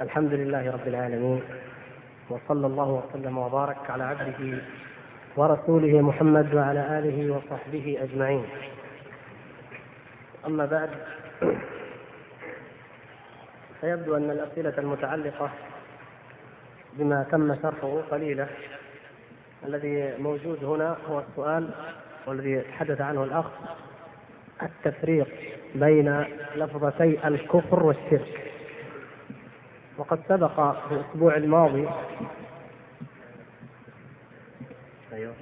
الحمد لله رب العالمين وصلى الله وسلم وبارك على عبده ورسوله محمد وعلى آله وصحبه أجمعين. أما بعد فيبدو أن الأسئلة المتعلقة بما تم شرحه قليلة. الذي موجود هنا هو السؤال والذي تحدث عنه الأخ التفريق بين لفظتي الكفر والشرك. وقد سبق في الأسبوع الماضي. أيوة.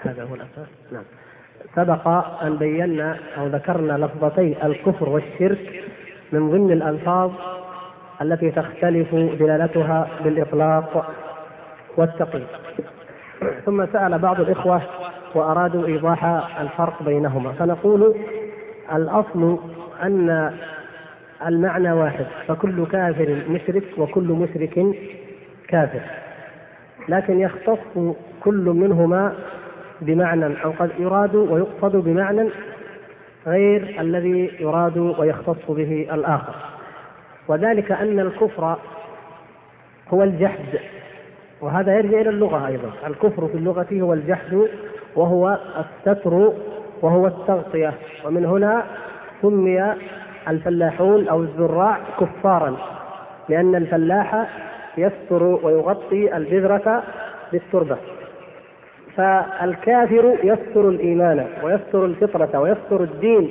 هذا هو الأساس. نعم. سبق أن بينا أو ذكرنا لفظتي الكفر والشرك من ضمن الألفاظ التي تختلف دلالتها بالإطلاق والتقييد. ثم سأل بعض الإخوة وأرادوا إيضاح الفرق بينهما. فنقول الأصل أن المعنى واحد. فكل كافر مشرك وكل مشرك كافر. لكن يختص كل منهما بمعنى أو قد يراد ويقصد بمعنى غير الذي يراد ويختص به الآخر. وذلك أن الكفر هو الجحد وهذا يرجع إلى اللغة أيضا. الكفر في اللغة هو الجحد وهو الستر وهو التغطية. ومن هنا سمي الفلاحون أو الزراع كفارا لأن الفلاح يستر ويغطي البذره بالتربة. فالكافر يستر الإيمان ويستر الفطرة ويستر الدين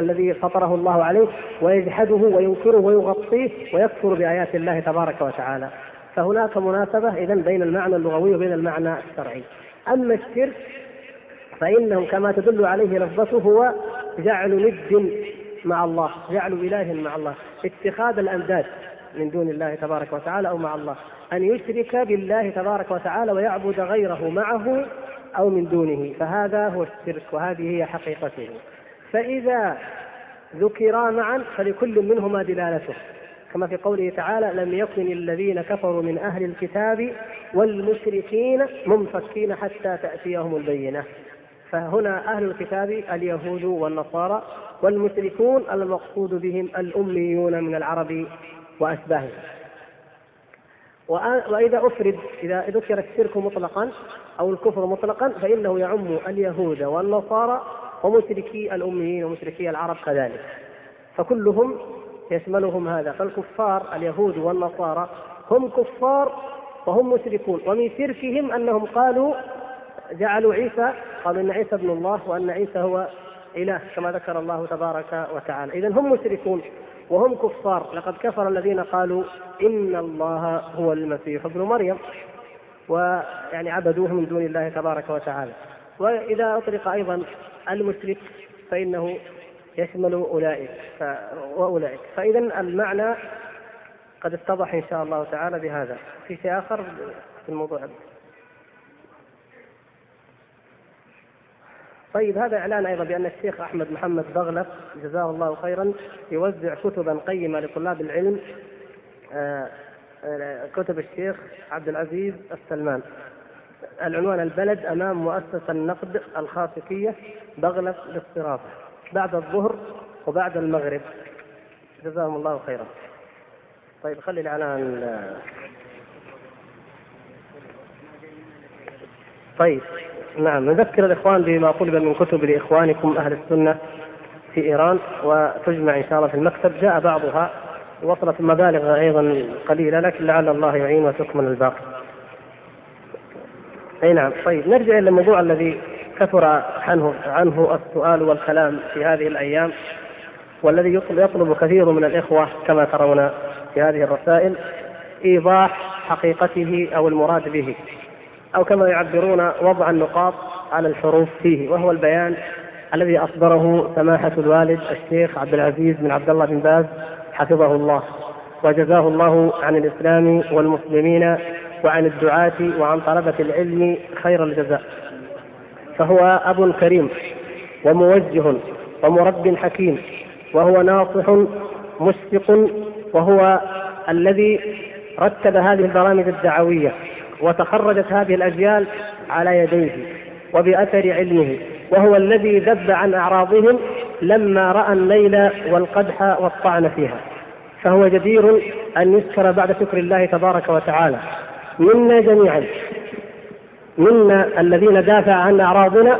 الذي فطره الله عليه ويجحده وينكره ويغطيه ويكفر بآيات الله تبارك وتعالى. فهناك مناسبة اذا بين المعنى اللغوي وبين المعنى الشرعي. أما الشرك فانه كما تدل عليه لفظته هو جعل ند مع الله جعل اله مع الله اتخاذ الأنداد من دون الله تبارك وتعالى أو مع الله أن يشرك بالله تبارك وتعالى ويعبد غيره معه أو من دونه فهذا هو الشرك وهذه هي حقيقته. فإذا ذكرا معا فلكل منهما دلالته. كما في قوله تعالى لم يكن الذين كفروا من أهل الكتاب والمشركين منفكين حتى تأتيهم البينة. فهنا أهل الكتاب اليهود والنصارى والمشركون المقصود بهم الأميون من العرب وأشباههم. وإذا أفرد إذا ذكر الشرك مطلقا أو الكفر مطلقا فإنه يعم اليهود والنصارى ومشركي الأميين ومشركي العرب كذلك. فكلهم يشملهم هذا. فالكفار اليهود والنصارى هم كفار وهم مشركون. ومن شركهم أنهم قالوا جعلوا عيسى قالوا إن عيسى ابن الله وأن عيسى هو إله كما ذكر الله تبارك وتعالى. اذا هم مشركون وهم كفار. لقد كفر الذين قالوا إن الله هو المسيح ابن مريم ويعني عبدوه من دون الله تبارك وتعالى. وإذا أطلق أيضا المشرك فإنه يشمل أولئك. وأولئك. فاذا المعنى قد اتضح إن شاء الله تعالى بهذا. في شيء آخر في الموضوع؟ طيب هذا إعلان أيضا بأن الشيخ أحمد محمد بغلف جزاه الله خيرا يوزع كتبا قيمة لطلاب العلم آه، آه، كتب الشيخ عبد العزيز السلمان. العنوان البلد أمام مؤسسة النقد الخاصقيه بغلف للصرافه بعد الظهر وبعد المغرب. جزاهم الله خيرا. طيب خلي الإعلان طيب. نعم نذكر الإخوان بما طلب من كتب لإخوانكم أهل السنة في إيران وتجمع إن شاء الله في المكتب جاء بعضها وصلت مبالغ أيضا قليلة لكن لعل الله يعين وتكمل الباقي. أي نعم طيب نرجع إلى الموضوع الذي كثر عنه عنه السؤال والكلام في هذه الأيام والذي يطلب كثير من الإخوة كما ترون في هذه الرسائل إيضاح حقيقته أو المراد به أو كما يعبرون وضع النقاط على الحروف فيه وهو البيان الذي أصدره سماحة الوالد الشيخ عبد العزيز بن عبد الله بن باز حفظه الله. وجزاه الله عن الإسلام والمسلمين وعن الدعاة وعن طلبة العلم خير الجزاء. فهو أب كريم وموجه ومرب حكيم وهو ناصح مشفق وهو الذي رتب هذه البرامج الدعوية. وتخرجت هذه الأجيال على يديه وبأثر علمه وهو الذي ذب عن أعراضهم لما رأى الليل والقدح والطعن فيها. فهو جدير أن يذكر بعد شكر الله تبارك وتعالى. منا جميعا. منا الذين دافع عن أعراضنا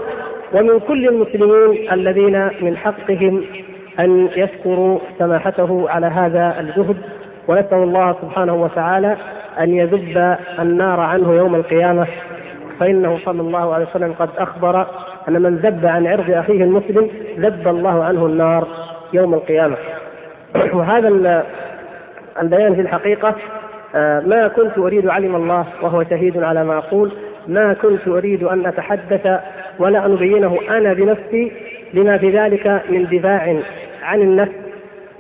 ومن كل المسلمين الذين من حقهم أن يشكروا سماحته على هذا الجهد ونسأل الله سبحانه وتعالى أن يذب النار عنه يوم القيامة فإنه صلى الله عليه وسلم قد أخبر أن من ذب عن عرض أخيه المسلم ذب الله عنه النار يوم القيامة. وهذا البيان في الحقيقة آه، ما كنت أريد علم الله وهو شهيد على ما أقول ما كنت أريد أن أتحدث ولا أن أبينه أنا بنفسي لما في ذلك من دفاع عن النفس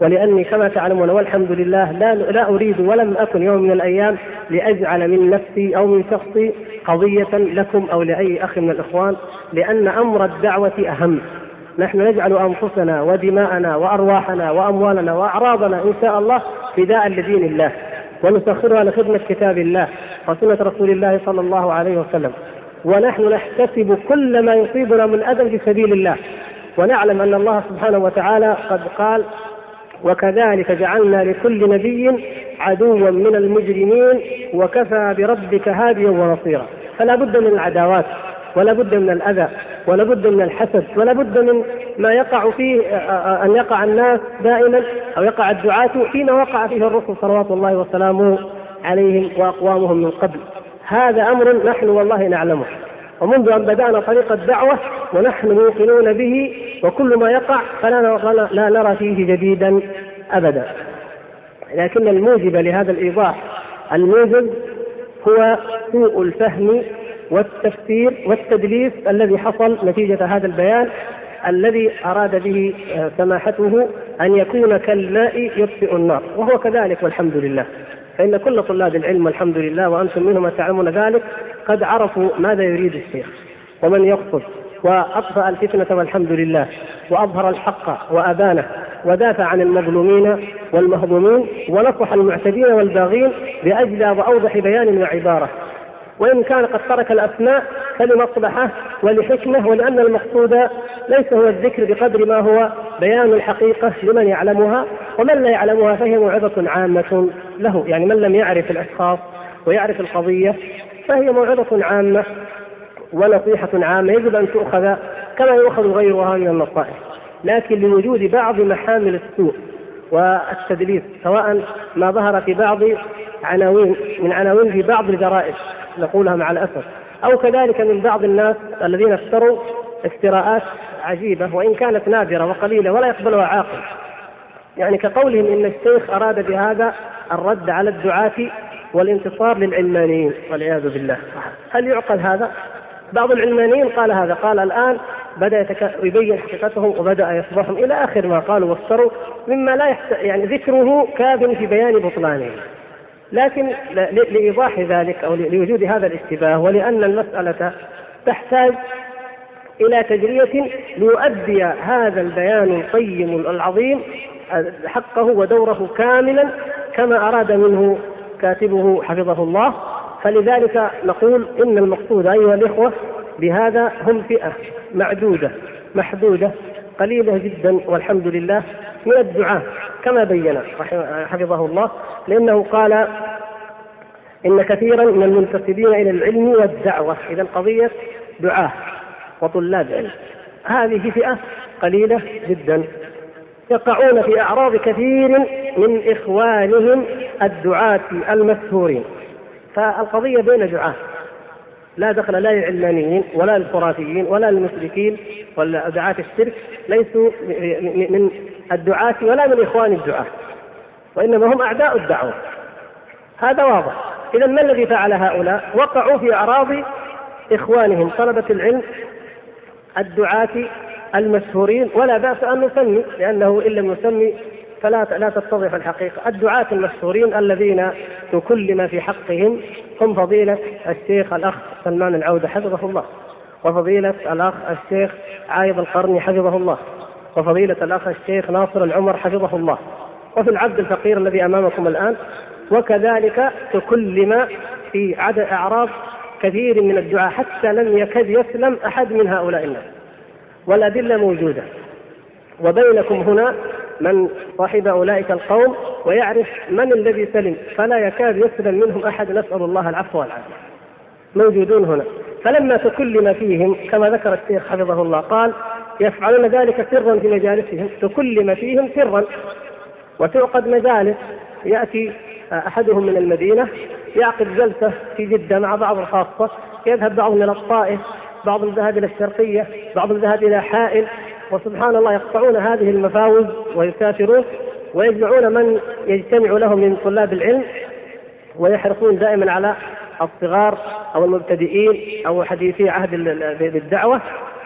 ولأني كما تعلمون والحمد لله لا لا أريد ولم أكن يوم من الأيام لأجعل من نفسي أو من شخصي قضية لكم أو لأي أخ من الإخوان لأن أمر الدعوة أهم. نحن نجعل أنفسنا ودماءنا وأرواحنا وأموالنا وأعراضنا إن شاء الله فداء لدين الله ونسخرها لخدمة كتاب الله وسنة رسول الله صلى الله عليه وسلم. ونحن نحتسب كل ما يصيبنا من أذى في سبيل الله ونعلم أن الله سبحانه وتعالى قد قال وكذلك جعلنا لكل نبي عدوا من المجرمين وكفى بربك هاديا ونصيرا. فلا بد من العداوات ولا بد من الأذى ولا بد من الحسد ولا بد من ما يقع فيه أن يقع الناس دائما أو يقع الدعاة فيما وقع فيه الرسل صلوات الله وسلامه عليهم وأقوامهم من قبل. هذا أمر نحن والله نعلمه. ومنذ أن بدأنا طريق الدعوة ونحن موقنون به وكل ما يقع فلا لا نرى فيه جديدا أبدا. لكن الموجب لهذا الايضاح الموجب هو سوء الفهم والتفسير والتدليس الذي حصل نتيجة هذا البيان الذي أراد به سماحته أن يكون كالماء يطفئ النار. وهو كذلك والحمد لله. فإن كل طلاب العلم والحمد لله وأنتم منهم تعلمون ذلك قد عرفوا ماذا يريد الشيخ ومن يقصد وأطفأ الفتنة والحمد لله وأظهر الحق وأبانه ودافع عن المظلومين والمهضومين ونصح المعتدين والباغين بأجلى وأوضح بيان وعبارة. وإن كان قد ترك الأسماء فلمصلحة ولحكمة ولأن المقصود ليس هو الذكر بقدر ما هو بيان الحقيقة لمن يعلمها ومن لا يعلمها فهي موعظة عامة له. يعني من لم يعرف الأشخاص ويعرف القضية فهي موعظة عامة ونصيحة عامة يجب أن تؤخذ كما يؤخذ غيرها من النصائح. لكن لوجود بعض محامل السوء والتدليس سواء ما ظهر في بعض عناوين من عناوين في بعض الجرائد نقولها مع الأسف أو كذلك من بعض الناس الذين اشتروا افتراءات عجيبة وإن كانت نادرة وقليلة ولا يقبلها عاقل. يعني كقولهم إن الشيخ أراد بهذا الرد على الدعاة والانتصار للعلمانيين والعياذ بالله هل يعقل هذا؟ بعض العلمانيين قال هذا قال الآن بدأ يبين حقيقتهم وبدأ يصبحهم إلى آخر ما قالوا وافتروا مما لا يحت... يعني ذكره كاف في بيان بطلانه لكن لإيضاح ذلك أو لوجود هذا الاشتباه ولأن المسألة تحتاج إلى تجريه ليؤدي هذا البيان القيم العظيم حقه ودوره كاملا كما أراد منه كاتبه حفظه الله. فلذلك نقول إن المقصود أيها الإخوة بهذا هم فئة معدودة محدودة قليلة جدا والحمد لله من الدعاة كما بين حفظه الله لأنه قال إن كثيرا من المنتسبين إلى العلم والدعوة إذا قضية دعاة وطلاب علم. هذه فئة قليلة جدا يقعون في أعراض كثير من إخوانهم الدعاة المشهورين فالقضية بين دعاة. لا دخل لا للعلمانيين ولا للخرافيين ولا للمشركين ولا دعاة الشرك ليسوا من الدعاة ولا من إخوان الدعاة وإنما هم أعداء الدعوة. هذا واضح. إذا ما الذي فعل هؤلاء؟ وقعوا في أعراض إخوانهم طلبة العلم الدعاة المشهورين ولا بأس أن نسمي لأنه إن لم نسمي فلا لا تتضح الحقيقة. الدعاة المشهورين الذين تكلم في حقهم هم فضيلة الشيخ الأخ سلمان العودة حفظه الله. وفضيلة الأخ الشيخ عايض القرني حفظه الله. وفضيلة الأخ الشيخ ناصر العمر حفظه الله. وفي العبد الفقير الذي أمامكم الآن وكذلك تكلم في عدد أعراض كثير من الدعاء حتى لم يكد يسلم أحد من هؤلاء الناس. والأدلة موجودة. وبينكم هنا من صاحب أولئك القوم ويعرف من الذي سلم فلا يكاد يسلم منهم أحد نسأل الله العفو والعافية. موجودون هنا. فلما تكلم فيهم كما ذكر الشيخ حفظه الله قال يفعلون ذلك سرا في مجالسهم. تكلم فيهم سرا. وتعقد مجالس. يأتي أحدهم من المدينة يعقد جلسة في جدة مع بعض الخاصة يذهب بعضهم إلى الطائف بعضهم ذهب إلى الشرقية بعضهم ذهب إلى حائل. وسبحان الله يقطعون هذه المفاوز ويسافرون ويجمعون من يجتمع لهم من طلاب العلم ويحرصون دائما على الصغار أو المبتدئين أو حديثي عهد بالدعوة.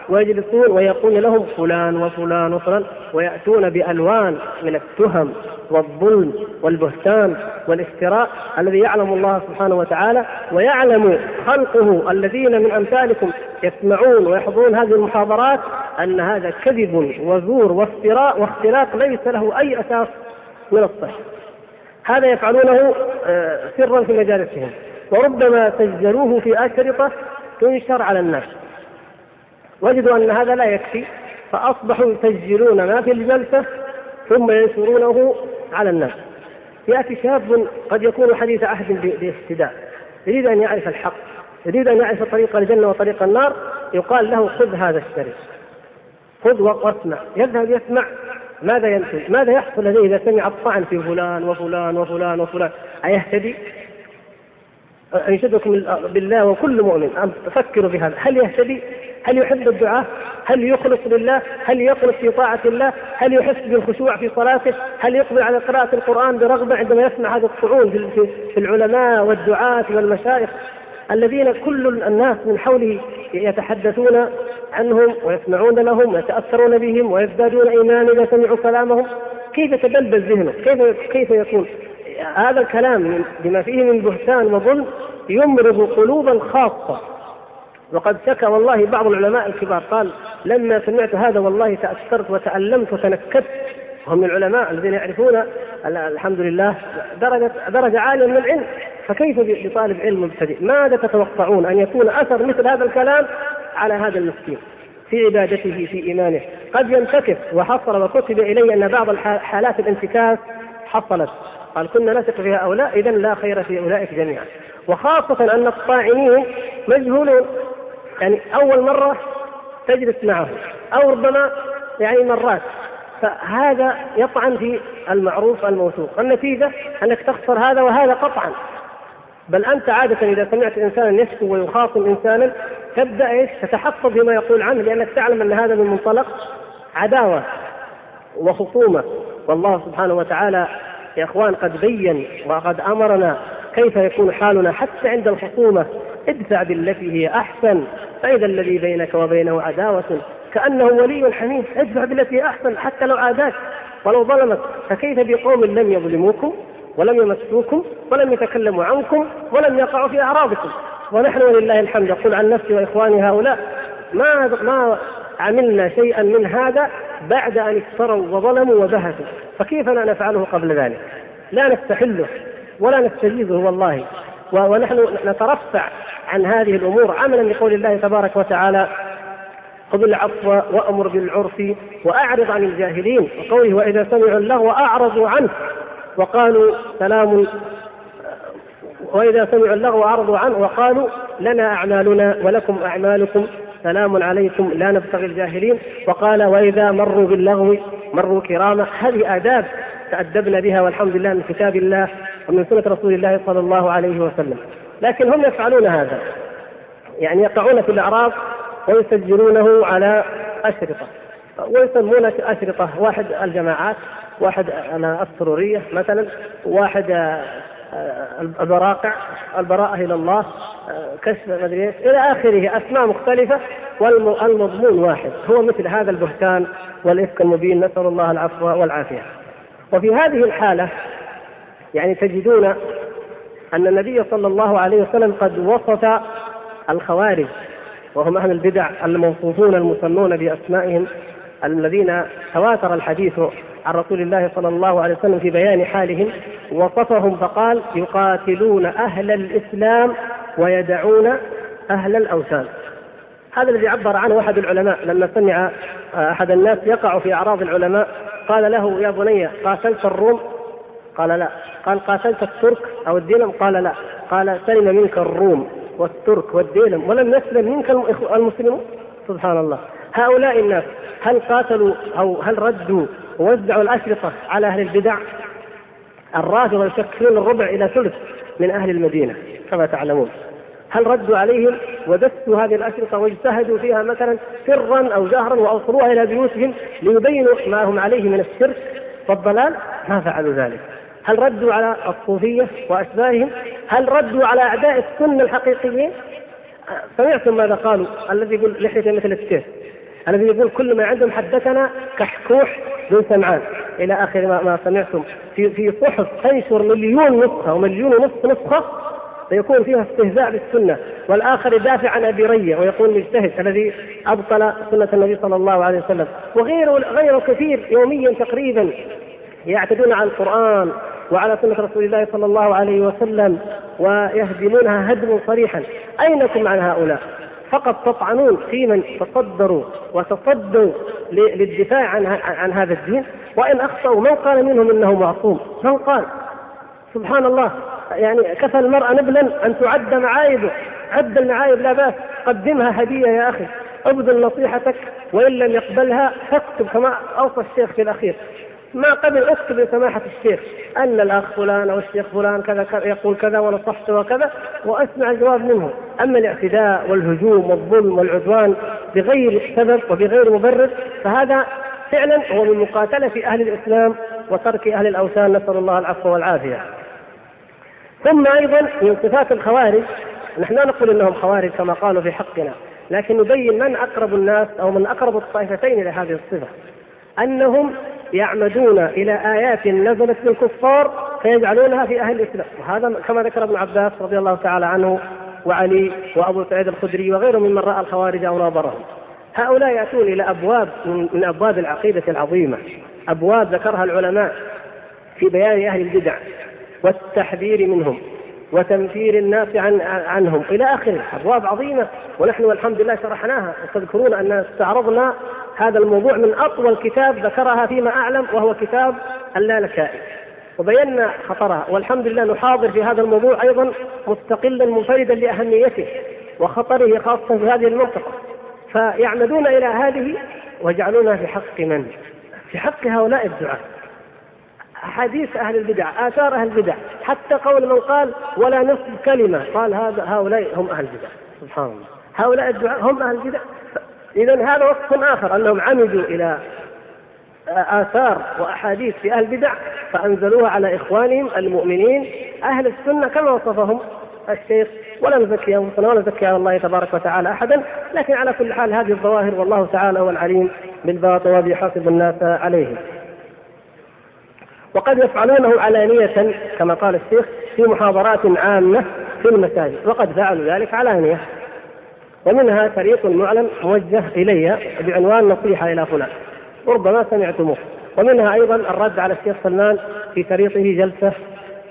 ويجلسون ويقول لهم فلان وفلان وفلان ويأتون بألوان من التهم والظلم والبهتان والافتراء الذي يعلم الله سبحانه وتعالى ويعلم خلقه الذين من أمثالكم. يسمعون ويحضرون هذه المحاضرات أن هذا كذب وزور وافتراء واختلاق ليس له أي أساس من الصحة. هذا يفعلونه آه، سرا في مجالسهم. وربما سجلوه في أشرطة تنشر على الناس. وجدوا أن هذا لا يكفي فأصبحوا يسجلون ما في الجلسة ثم ينشرونه على الناس. يأتي شاب قد يكون حديث عهد باهتداء يريد أن يعرف الحق. يريد أن يعرف طريق الجنة وطريق النار يقال له خذ هذا الشريط خذ واسمع يذهب يسمع ماذا ينتج؟ ماذا يحصل لديه إذا سمع الطعن في فلان وفلان وفلان وفلان؟ أيهتدي؟ أنشدكم بالله وكل مؤمن أن تفكروا بهذا، هل يهتدي؟ هل يحب الدعاء؟ هل يخلص لله؟ هل يخلص في طاعة الله؟ هل يحس بالخشوع في صلاته؟ هل يقبل على قراءة القرآن برغبة عندما يسمع هذا الطعون في العلماء والدعاة والمشايخ الذين كل الناس من حوله يتحدثون عنهم ويسمعون لهم ويتأثرون بهم ويزدادون إيمانا إذا سمعوا كلامهم كيف تبلبل ذهنه؟ كيف كيف يكون؟ هذا الكلام بما فيه من بهتان وظلم يمرض قلوبا خاصة وقد شكى والله بعض العلماء الكبار قال لما سمعت هذا والله تأثرت وتألمت وتنكدت هم من العلماء الذين يعرفون الحمد لله درجة درجة عالية من العلم فكيف بطالب علم مبتدئ؟ ماذا تتوقعون أن يكون أثر مثل هذا الكلام على هذا المسكين في عبادته في إيمانه؟ قد ينتكس وحصل وكتب إلي أن بعض حالات الانتكاس حصلت. قال كنا نثق في هؤلاء اذا لا خير في أولئك جميعا. وخاصة أن الطاعنين مجهولون. يعني أول مرة تجلس معه أو ربما يعني مرات. فهذا يطعن في المعروف الموثوق. النتيجه أنك تخسر هذا وهذا قطعا. بل أنت عادة إذا سمعت انسانا يشكو ويخاصم إنسانا تبدأ إيش؟ تتحفظ بما يقول عنه لأنك تعلم أن هذا من منطلق عداوة وخصومة. والله سبحانه وتعالى يا إخوان قد بين وقد أمرنا كيف يكون حالنا حتى عند الخصومة. ادفع بالتي هي أحسن فإذا الذي بينك وبينه عداوة. كأنه ولي حميد ادفع بالتي هي أحسن حتى لو عاداك ولو ظلمك. فكيف بقوم لم يظلموكم؟ ولم يمسوكم ولم يتكلموا عنكم ولم يقعوا في أعراضكم. ونحن ولله الحمد أقول عن نفسي وإخواني هؤلاء ما ما عملنا شيئا من هذا بعد أن افتروا وظلموا وبهتوا. فكيف لا نفعله قبل ذلك؟ لا نستحله ولا نستجيزه والله. ونحن نترفع عن هذه الأمور عملا لقول الله تبارك وتعالى خذ العفو وأمر بالعرف وأعرض عن الجاهلين. وقوله وإذا سمعوا اللغو أعرضوا عنه. وقالوا سلام وإذا سمعوا اللغو أعرضوا عنه وقالوا لنا أعمالنا ولكم أعمالكم سلام عليكم لا نبتغي الجاهلين. وقال وإذا مروا باللغو مروا كراما هذه آداب تأدبنا بها والحمد لله من كتاب الله ومن سنة رسول الله صلى الله عليه وسلم. لكن هم يفعلون هذا يعني يقعون في الأعراض ويسجلونه على أشرطة ويسمون أشرطة واحد الجماعات واحد السرورية مثلا واحد آه، البراقع البراءة إلى الله آه، كشف مدري إلى آخره أسماء مختلفة والمضمون واحد. هو مثل هذا البهتان والإفك المبين نسأل الله العفو والعافية. وفي هذه الحالة يعني تجدون أن النبي صلى الله عليه وسلم قد وصف الخوارج وهم أهل البدع الموصوفون المسمون بأسمائهم الذين تواتر الحديث عن رسول الله صلى الله عليه وسلم في بيان حالهم وصفهم فقال يقاتلون أهل الإسلام ويدعون أهل الأوثان. هذا الذي عبر عنه أحد العلماء لما سمع أحد الناس يقع في أعراض العلماء قال له يا بني قاتلت الروم؟ قال لا. قال قاتلت الترك أو الديلم؟ قال لا. قال سلم منك الروم والترك والديلم ولم يسلم منك المسلمون. سبحان الله. هؤلاء الناس هل قاتلوا أو هل ردوا ووزعوا الأشرطة على أهل البدع؟ الرافضة يشكلون الربع إلى ثلث من أهل المدينة كما تعلمون. هل ردوا عليهم ودسوا هذه الأشرطة واجتهدوا فيها مثلا سرا أو جهرا وأوصلوها إلى بيوتهم ليبينوا ما هم عليه من الشرك والضلال؟ ما فعلوا ذلك. هل ردوا على الصوفية وأشباههم؟ هل ردوا على أعداء السنة الحقيقيين؟ سمعتم ماذا قالوا؟ الذي يقول لحية مثل السيف. الذي يقول كل ما عندهم حدثنا كحكوح بن سمعان. إلى آخر ما, ما سمعتم. في في صحف تنشر مليون نسخة ومليون ونصف نسخة فيكون فيها استهزاء بالسنة. والآخر يدافع عن أبي ريه ويقول مجتهد الذي أبطل سنة النبي صلى الله عليه وسلم. وغيره غيره كثير يوميا تقريبا يعتدون على القرآن وعلى سنة رسول الله صلى الله عليه وسلم ويهدمونها هدما صريحا. اينكم عن هؤلاء؟ فقط تطعنون في من تصدروا وتصدوا للدفاع عن عن هذا الدين. وإن أخطأوا من قال منهم إنه معصوم؟ من قال؟ سبحان الله. يعني كفى المرأة نبلا أن تعد معايبه. عد المعايب لا بأس. قدمها هدية يا أخي. ابذل نصيحتك وإن لم يقبلها فاكتب كما أوصى الشيخ في الأخير. ما قبل اكتب لسماحة الشيخ أن الأخ فلان أو الشيخ فلان كذا يقول كذا ونصحت وكذا وأسمع الجواب منه. أما الاعتداء والهجوم والظلم والعدوان بغير سبب وبغير مبرر فهذا فعلا هو من مقاتلة أهل الإسلام وترك أهل الأوثان. نسأل الله العفو والعافية. ثم أيضا من صفات الخوارج نحن لا نقول إنهم خوارج كما قالوا في حقنا لكن نبين من أقرب الناس أو من أقرب الطائفتين إلى هذه الصفة أنهم يعمدون إلى آيات نزلت للكفار فيجعلونها في أهل الإسلام. وهذا كما ذكر ابن عباس رضي الله تعالى عنه وعلي وأبو سعيد الخدري وغيرهم ممن رأى الخوارج أو ناظرهم. هؤلاء يأتون إلى أبواب من أبواب العقيدة العظيمة. أبواب ذكرها العلماء في بيان أهل البدع والتحذير منهم. وتنفير الناس عن عنهم. إلى آخره. أبواب عظيمة. ونحن والحمد لله شرحناها. وتذكرون أن استعرضنا هذا الموضوع من أطول كتاب ذكرها فيما أعلم وهو كتاب اللالكائي وبينا خطرها. والحمد لله نحاضر في هذا الموضوع أيضا مستقلا منفردا لأهميته وخطره خاصة في هذه المنطقة. فيعمدون إلى هذه ويجعلونها في حق من؟ في حق هؤلاء الدعاة. أحاديث أهل البدع آثار أهل البدع. حتى قول من قال ولا نصف كلمة قال هذا هؤلاء هم أهل البدع. سبحان الله. هؤلاء الدعاء هم أهل البدع. إذا هذا وصف آخر أنهم عمدوا إلى آثار وأحاديث في أهل البدع فأنزلوها على إخوانهم المؤمنين. أهل السنة كما وصفهم الشيخ. ولا نزكي أنفسنا ولا نزكي على الله تبارك وتعالى أحدا لكن على كل حال هذه الظواهر والله تعالى هو العليم بالباطل وبيحاسب الناس عليه. وقد يفعلونه علانية كما قال الشيخ في محاضرات عامة في المساجد وقد فعلوا ذلك علانية. ومنها طريق معلن موجه إلي بعنوان نصيحة إلى فلان ربما سمعتموه. ومنها أيضا الرد على الشيخ سلمان في طريقه جلسة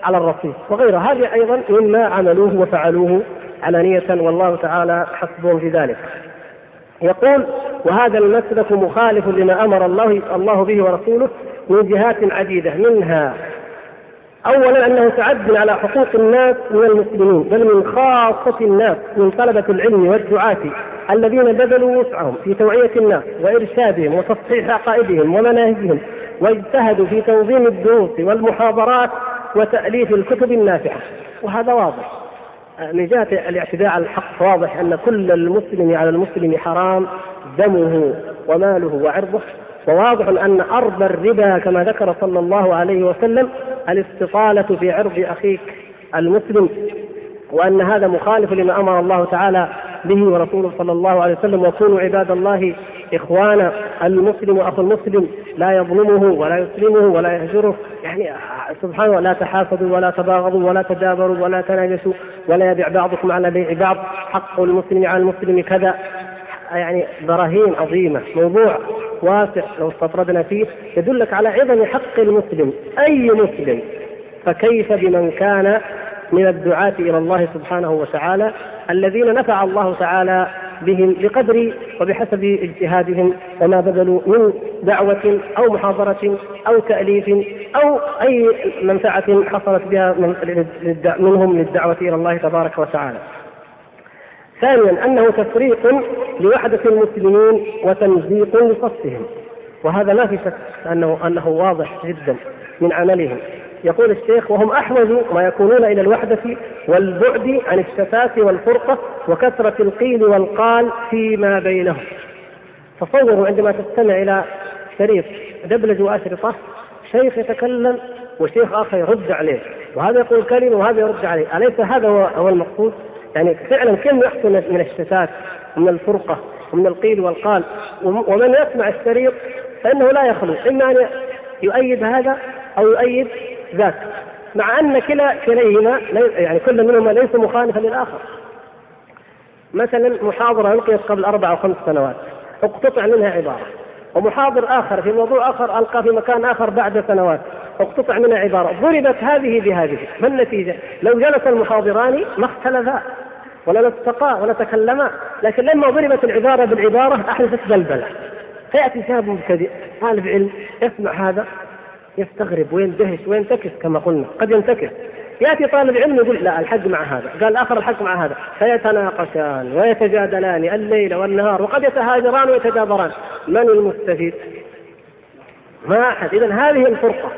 على الرصيف وغيرها هذه أيضا مما عملوه وفعلوه علانية والله تعالى حسبهم في ذلك. يقول وهذا المسلك مخالف لما أمر الله الله به ورسوله من جهات عديدة منها اولا أنه تعد على حقوق الناس من المسلمين بل من خاصة الناس من طلبة العلم والدعاة الذين بذلوا وسعهم في توعية الناس وإرشادهم وتصحيح عقائدهم ومناهجهم واجتهدوا في تنظيم الدروس والمحاضرات وتأليف الكتب النافعة. وهذا واضح. من جهة الاعتداء على الحق واضح أن كل المسلم على المسلم حرام دمه وماله وعرضه. وواضح أن ارض الربا كما ذكر صلى الله عليه وسلم الاستطالة في عرض أخيك المسلم وأن هذا مخالف لما أمر الله تعالى به ورسوله صلى الله عليه وسلم وكونوا عباد الله إخوانا المسلم أخو المسلم لا يظلمه ولا يسلمه ولا يهجره. يعني سبحانه لا تحاسدوا ولا تباغضوا ولا تدابروا ولا تناجسوا ولا يبيع بعضكم على بيع بعض حق المسلم على المسلم كذا. يعني براهين عظيمة موضوع واسع لو استطردنا فيه يدلك على عظم حق المسلم أي مسلم فكيف بمن كان من الدعاة إلى الله سبحانه وتعالى الذين نفع الله تعالى بهم بقدر وبحسب اجتهادهم وما بذلوا من دعوة أو محاضرة أو تأليف أو أي منفعة حصلت بها منهم للدعوة إلى الله تبارك وتعالى. ثانيا أنه تفريق لوحدة المسلمين وتمزيق لصفهم وهذا ما في شك أنه أنه واضح جدا من عملهم يقول الشيخ وهم أحوج ما يكونون إلى الوحدة والبعد عن الشتات والفرقة وكثرة القيل والقال فيما بينهم. تصوروا عندما تستمع إلى شريط دبلج واشرطه شيخ يتكلم وشيخ آخر يرد عليه وهذا يقول كلمة وهذا يرد عليه، أليس هذا هو المقصود؟ يعني فعلا كم يحصل من الشتات ومن الفرقة ومن القيل والقال ومن يسمع الشريط فإنه لا يخلو. إما أن يؤيد هذا أو يؤيد ذاك. مع أن كلا كليهما يعني كل منهما ليس مخالفا للآخر. مثلا محاضرة ألقيت قبل أربع أو خمس سنوات. اقتطع منها عبارة. ومحاضر آخر في موضوع آخر ألقى في مكان آخر بعد سنوات. اقتطع منها عباره ضربت هذه بهذه. ما النتيجة؟ لو جلس المحاضران ما اختلفا. ولا التقا ولا تكلما. لكن لما ضربت العبارة بالعبارة أحدثت بلبلة. فيأتي شاب مبتدئ طالب علم يسمع هذا يستغرب ويندهش وينتكس كما قلنا قد ينتكس. يأتي طالب علم يقول لا الحق مع هذا. قال الآخر الحق مع هذا. فيتناقشان ويتجادلان الليل والنهار وقد يتهاجران ويتدابران من المستفيد؟ ما أحد. اذا هذه الفرقة.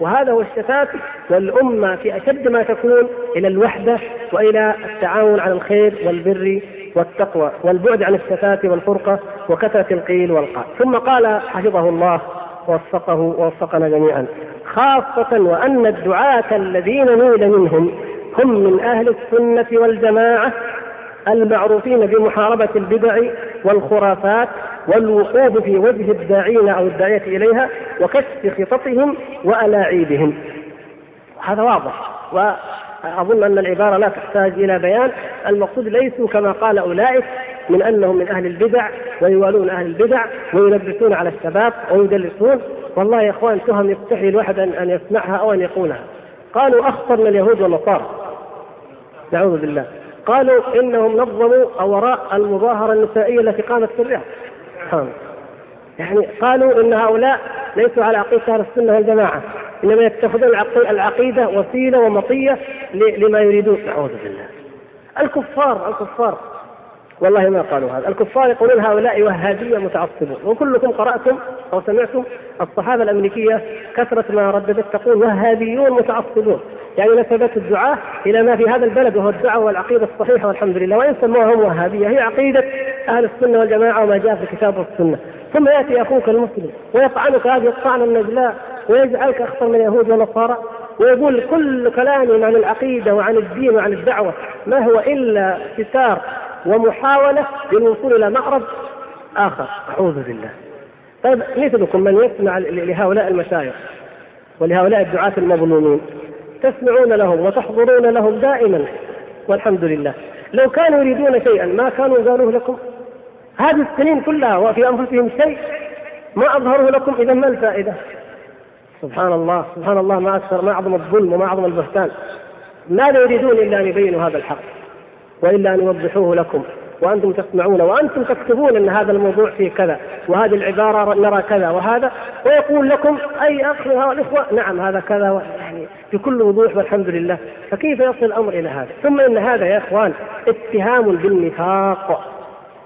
وهذا هو الشتات والأمة في أشد ما تكون إلى الوحدة وإلى التعاون على الخير والبر والتقوى والبعد عن الشتات والفرقة وكثرة القيل والقال. ثم قال حفظه الله ووفقه ووفقنا جميعا. خاصة وأن الدعاة الذين نيل منهم هم من أهل السنة والجماعة المعروفين بمحاربة البدع والخرافات والوقوف في وجه الداعين أو الداعية إليها وكشف خططهم وألاعيبهم. هذا واضح وأظن أن العبارة لا تحتاج إلى بيان. المقصود ليسوا كما قال أولئك من أنهم من أهل البدع ويوالون أهل البدع ويلبسون على الشباب ويدلسون. والله يا إخوان تهم يستحي الواحد أن يسمعها أو أن يقولها. قالوا أخطر من اليهود والنصارى. نعوذ بالله. قالوا إنهم نظموا وراء المظاهرة النسائية التي قامت في الرياض يعني قالوا إن هؤلاء ليسوا على عقيدة أهل السنة والجماعة إنما يتخذون العقيدة وسيلة ومطية لما يريدون. نعوذ بالله. الكفار الكفار والله ما قالوا هذا. الكفار يقولون هؤلاء وهابية متعصبون. وكلكم قرأتم أو سمعتم الصحابة الأمريكية كثرة ما رددت تقول وهابيون متعصبون. يعني نسبت الدعاة إلى ما في هذا البلد وهو الدعوة والعقيدة الصحيحة والحمد لله. وإن سموهم وهابية هي عقيدة أهل السنة والجماعة وما جاء في الكتاب والسنة ثم يأتي أخوك المسلم ويطعنك هذه الطعنة النجلاء ويجعلك أخطر من اليهود والنصارى ويقول كل كلامي عن العقيدة وعن الدين وعن الدعوة ما هو إلا ستار ومحاولة للوصول إلى مأرب آخر. أعوذ بالله. طيب مثلكم من يسمع لهؤلاء المشايخ ولهؤلاء الدعاة المظلومين تسمعون لهم وتحضرون لهم دائما والحمد لله. لو كانوا يريدون شيئا ما كانوا قالوه لكم؟ هذه السنين كلها وفي أنفسهم شيء ما اظهروه لكم إذا ما الفائدة؟ سبحان الله سبحان الله ما أكثر ما أعظم الظلم وما أعظم البهتان. ماذا يريدون إلا أن يبينوا هذا الحق؟ وإلا أن يوضحوه لكم. وأنتم تسمعون وأنتم تكتبون أن هذا الموضوع فيه كذا وهذه العبارة نرى كذا وهذا. ويقول لكم أي أخ الاخوه نعم هذا كذا يعني بكل وضوح والحمد لله. فكيف يصل الأمر إلى هذا؟ ثم إن هذا يا إخوان اتهام بالنفاق.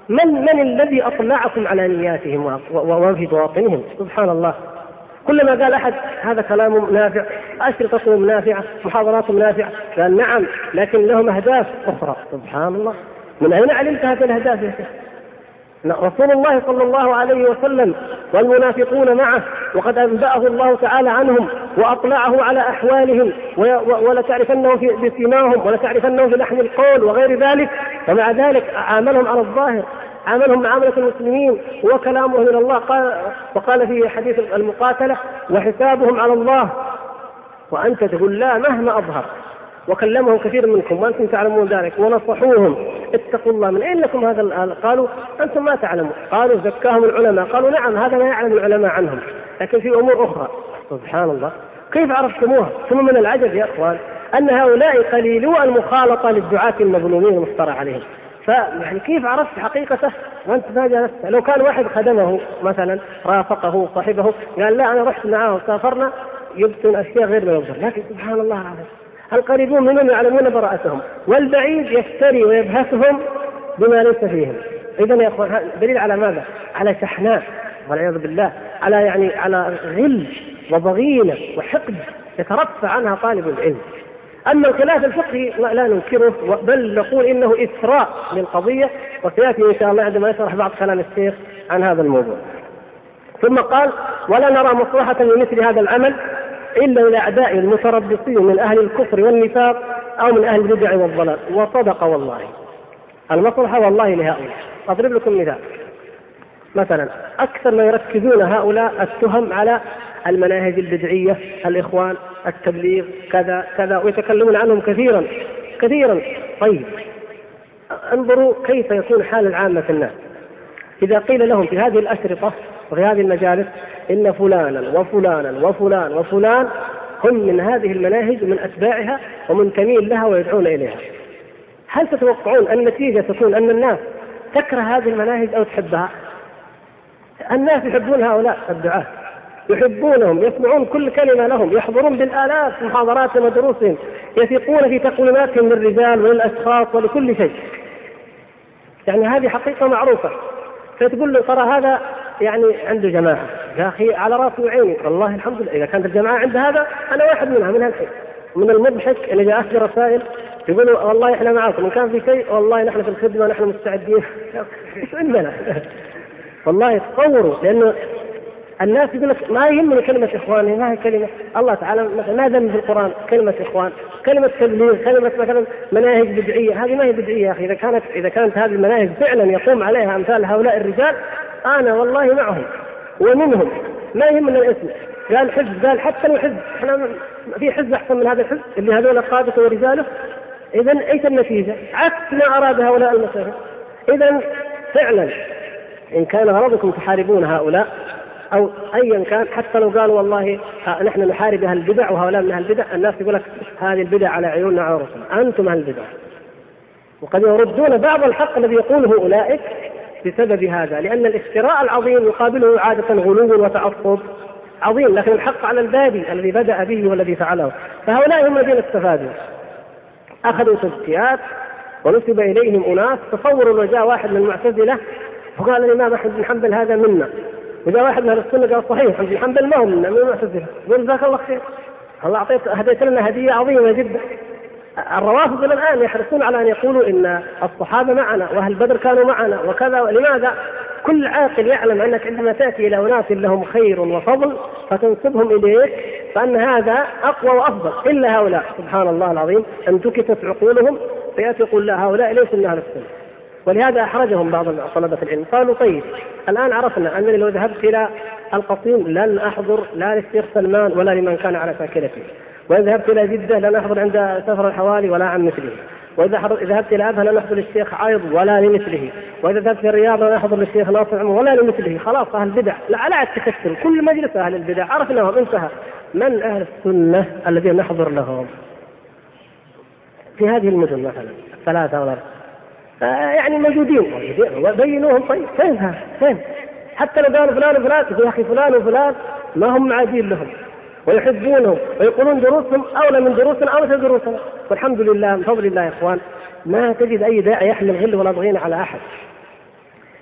من من الذي أطلعكم على نياتهم وما في بواطنهم؟ سبحان الله. كلما قال أحد هذا كلام نافع اشرطتهم نافعة محاضراتهم نافعة. قال نعم لكن لهم أهداف أخرى. سبحان الله. من أين علمت هذه الأهداف يا شيخ؟ رسول الله صلى الله عليه وسلم والمنافقون معه وقد أنبأه الله تعالى عنهم وأطلعه على أحوالهم بسيماهم ولتعرفنهم في لحن القول وغير ذلك. ومع ذلك عاملهم على الظاهر. عاملهم معاملة المسلمين وكلامه من الله. قال وقال في حديث المقاتلة وحسابهم على الله. وأنت تقول لا مهما أظهر. وكلمهم كثير منكم وأنتم تعلمون ذلك ونصحوهم اتقوا الله من أين لكم هذا قالوا أنتم ما تعلمون. قالوا زكاهم العلماء. قالوا نعم هذا ما يعلم العلماء عنهم لكن في أمور أخرى. سبحان الله. كيف عرفتموها؟ ثم من العجب يا إخوان أن هؤلاء قليلو المخالطة للدعاة المظلومين المفترى عليهم. فيعني كيف عرفت حقيقته؟ وأنت ما جلست. لو كان واحد خدمه مثلا رافقه صاحبه قال لا أنا رحت معاه وسافرنا يبطن أشياء غير ما يبطن لكن سبحان الله العظيم القريبون منهم يعلمون براءتهم والبعيد يفتري ويبهتهم بما ليس فيهم. اذا يا أخوان دليل على ماذا؟ على شحناء والعياذ بالله على يعني على غل وضغينه وحقد يترفع عنها طالب العلم. اما الخلاف الفقهي لا ننكره بل نقول إنه اثراء للقضية وسيأتي إن شاء الله عندما يشرح بعض كلام الشيخ عن هذا الموضوع. ثم قال: ولا نرى مصلحة لمثل هذا العمل إلا لاعداء المتربصين من أهل الكفر والنفاق أو من أهل البدع والضلال وصدق والله. المصلحة والله لهؤلاء. أضرب لكم مثال. مثلا أكثر ما يركزون هؤلاء التهم على المناهج البدعية الإخوان التبليغ كذا كذا ويتكلمون عنهم كثيرا كثيرا. طيب انظروا كيف يكون حال العامة الناس. إذا قيل لهم في هذه الأشرطة وفي هذه المجالس إن فلانا وفلانا وفلان وفلان هم من هذه المناهج من أتباعها ومنتمين لها ويدعون إليها. هل تتوقعون النتيجة تكون أن الناس تكره هذه المناهج أو تحبها؟ الناس يحبون هؤلاء الدعاة. يحبونهم يسمعون كل كلمة لهم يحضرون بالآلاف محاضراتهم ودروسهم يثقون في تقويماتهم للرجال وللأشخاص ولكل شيء. يعني هذه حقيقة معروفة. فتقول له ترى هذا يعني عنده جماعة. يا أخي على راسي وعيني والله الحمد لله. إذا كانت الجماعة عند هذا أنا واحد منها من هالحين من المضحك اللي جاءت لي رسائل يقولوا والله إحنا معاكم. إن كان في شيء والله نحن في الخدمة نحن مستعدين. إيش عندنا؟ والله تصوروا لأنه الناس يقول لك ما يهمني كلمة إخواني ما هي كلمة. الله تعالى مثلا ما ذم في القرآن؟ كلمة إخوان كلمة تبليغ كلمة مثلا مناهج بدعية. هذه ما هي بدعية يا أخي. إذا كانت إذا كانت هذه المناهج فعلا يقوم عليها أمثال هؤلاء الرجال أنا والله معهم ومنهم. ما يهمنا الاسم. قال حزب قال حتى لو حزب إحنا في حزب أحسن من هذا الحزب اللي هذول قادته ورجاله. اذا إيش النتيجة؟ عكس ما أراد هؤلاء المشايخ اذا فعلا إن كان غرضكم تحاربون هؤلاء أو ايا كان حتى لو قالوا والله نحن نحارب أهل البدع وهؤلاء من أهل البدع الناس يقول لك هذه البدع على عيوننا وعلى رؤوسنا أنتم أهل البدع. وقد يردون بعض الحق الذي يقوله أولئك بسبب هذا لأن الافتراء العظيم يقابله عادة غلو وتعصب عظيم لكن الحق على البادي الذي بدأ به والذي فعله. فهؤلاء هم الذين استفادوا. أخذوا تزكيات ونسب إليهم أناس تصوروا لو جاء واحد من المعتزلة وقال الإمام أحمد بن حنبل هذا منا. وإذا واحد من أهل السنة قال صحيح احمد بن حنبل ما هو من المعتزله يقول جزاك الله خير. الله اعطيت هديت لنا هدية عظيمة جدا. الروافض إلى الآن يحرصون على أن يقولوا إن الصحابة معنا وأهل بدر كانوا معنا وكذا لماذا؟ كل عاقل يعلم أنك عندما تأتي إلى أناس لهم خير وفضل فتنسبهم إليك فأن هذا أقوى وأفضل. إلا هؤلاء سبحان الله العظيم انتكست عقولهم فيأتي يقول لا هؤلاء ليسوا من أهل السنة. ولهذا أحرجهم بعض طلبة العلم. قالوا طيب الآن عرفنا انني لو ذهبت إلى القصيم لن أحضر لا للشيخ سلمان ولا لمن كان على شاكلته وإذا ذهبت إلى جدة لن أحضر عند سفر الحوالي ولا عن مثله. وإذا ذهبت إلى ابها لن أحضر للشيخ عايض ولا لمثله. وإذا ذهبت إلى الرياض لن أحضر للشيخ ناصر عمر ولا لمثله. خلاص أهل البدع. لا لا التكسر كل مجلس أهل البدع. عرفناهم انتهى. من أهل السنة الذين نحضر لهم؟ في هذه المدن مثلا الثلاثه أو الاربعه يعني موجودين بينوهم طيب فين فين؟ حتى لو قالوا فلان وفلان يا أخي فلان وفلان ما هم معادين لهم ويحبونهم ويقولون دروسهم أولى من دروسنا أو مثل دروسنا. والحمد لله من فضل الله يا إخوان ما تجد أي داعي يحمل غل ولا ضغين على أحد.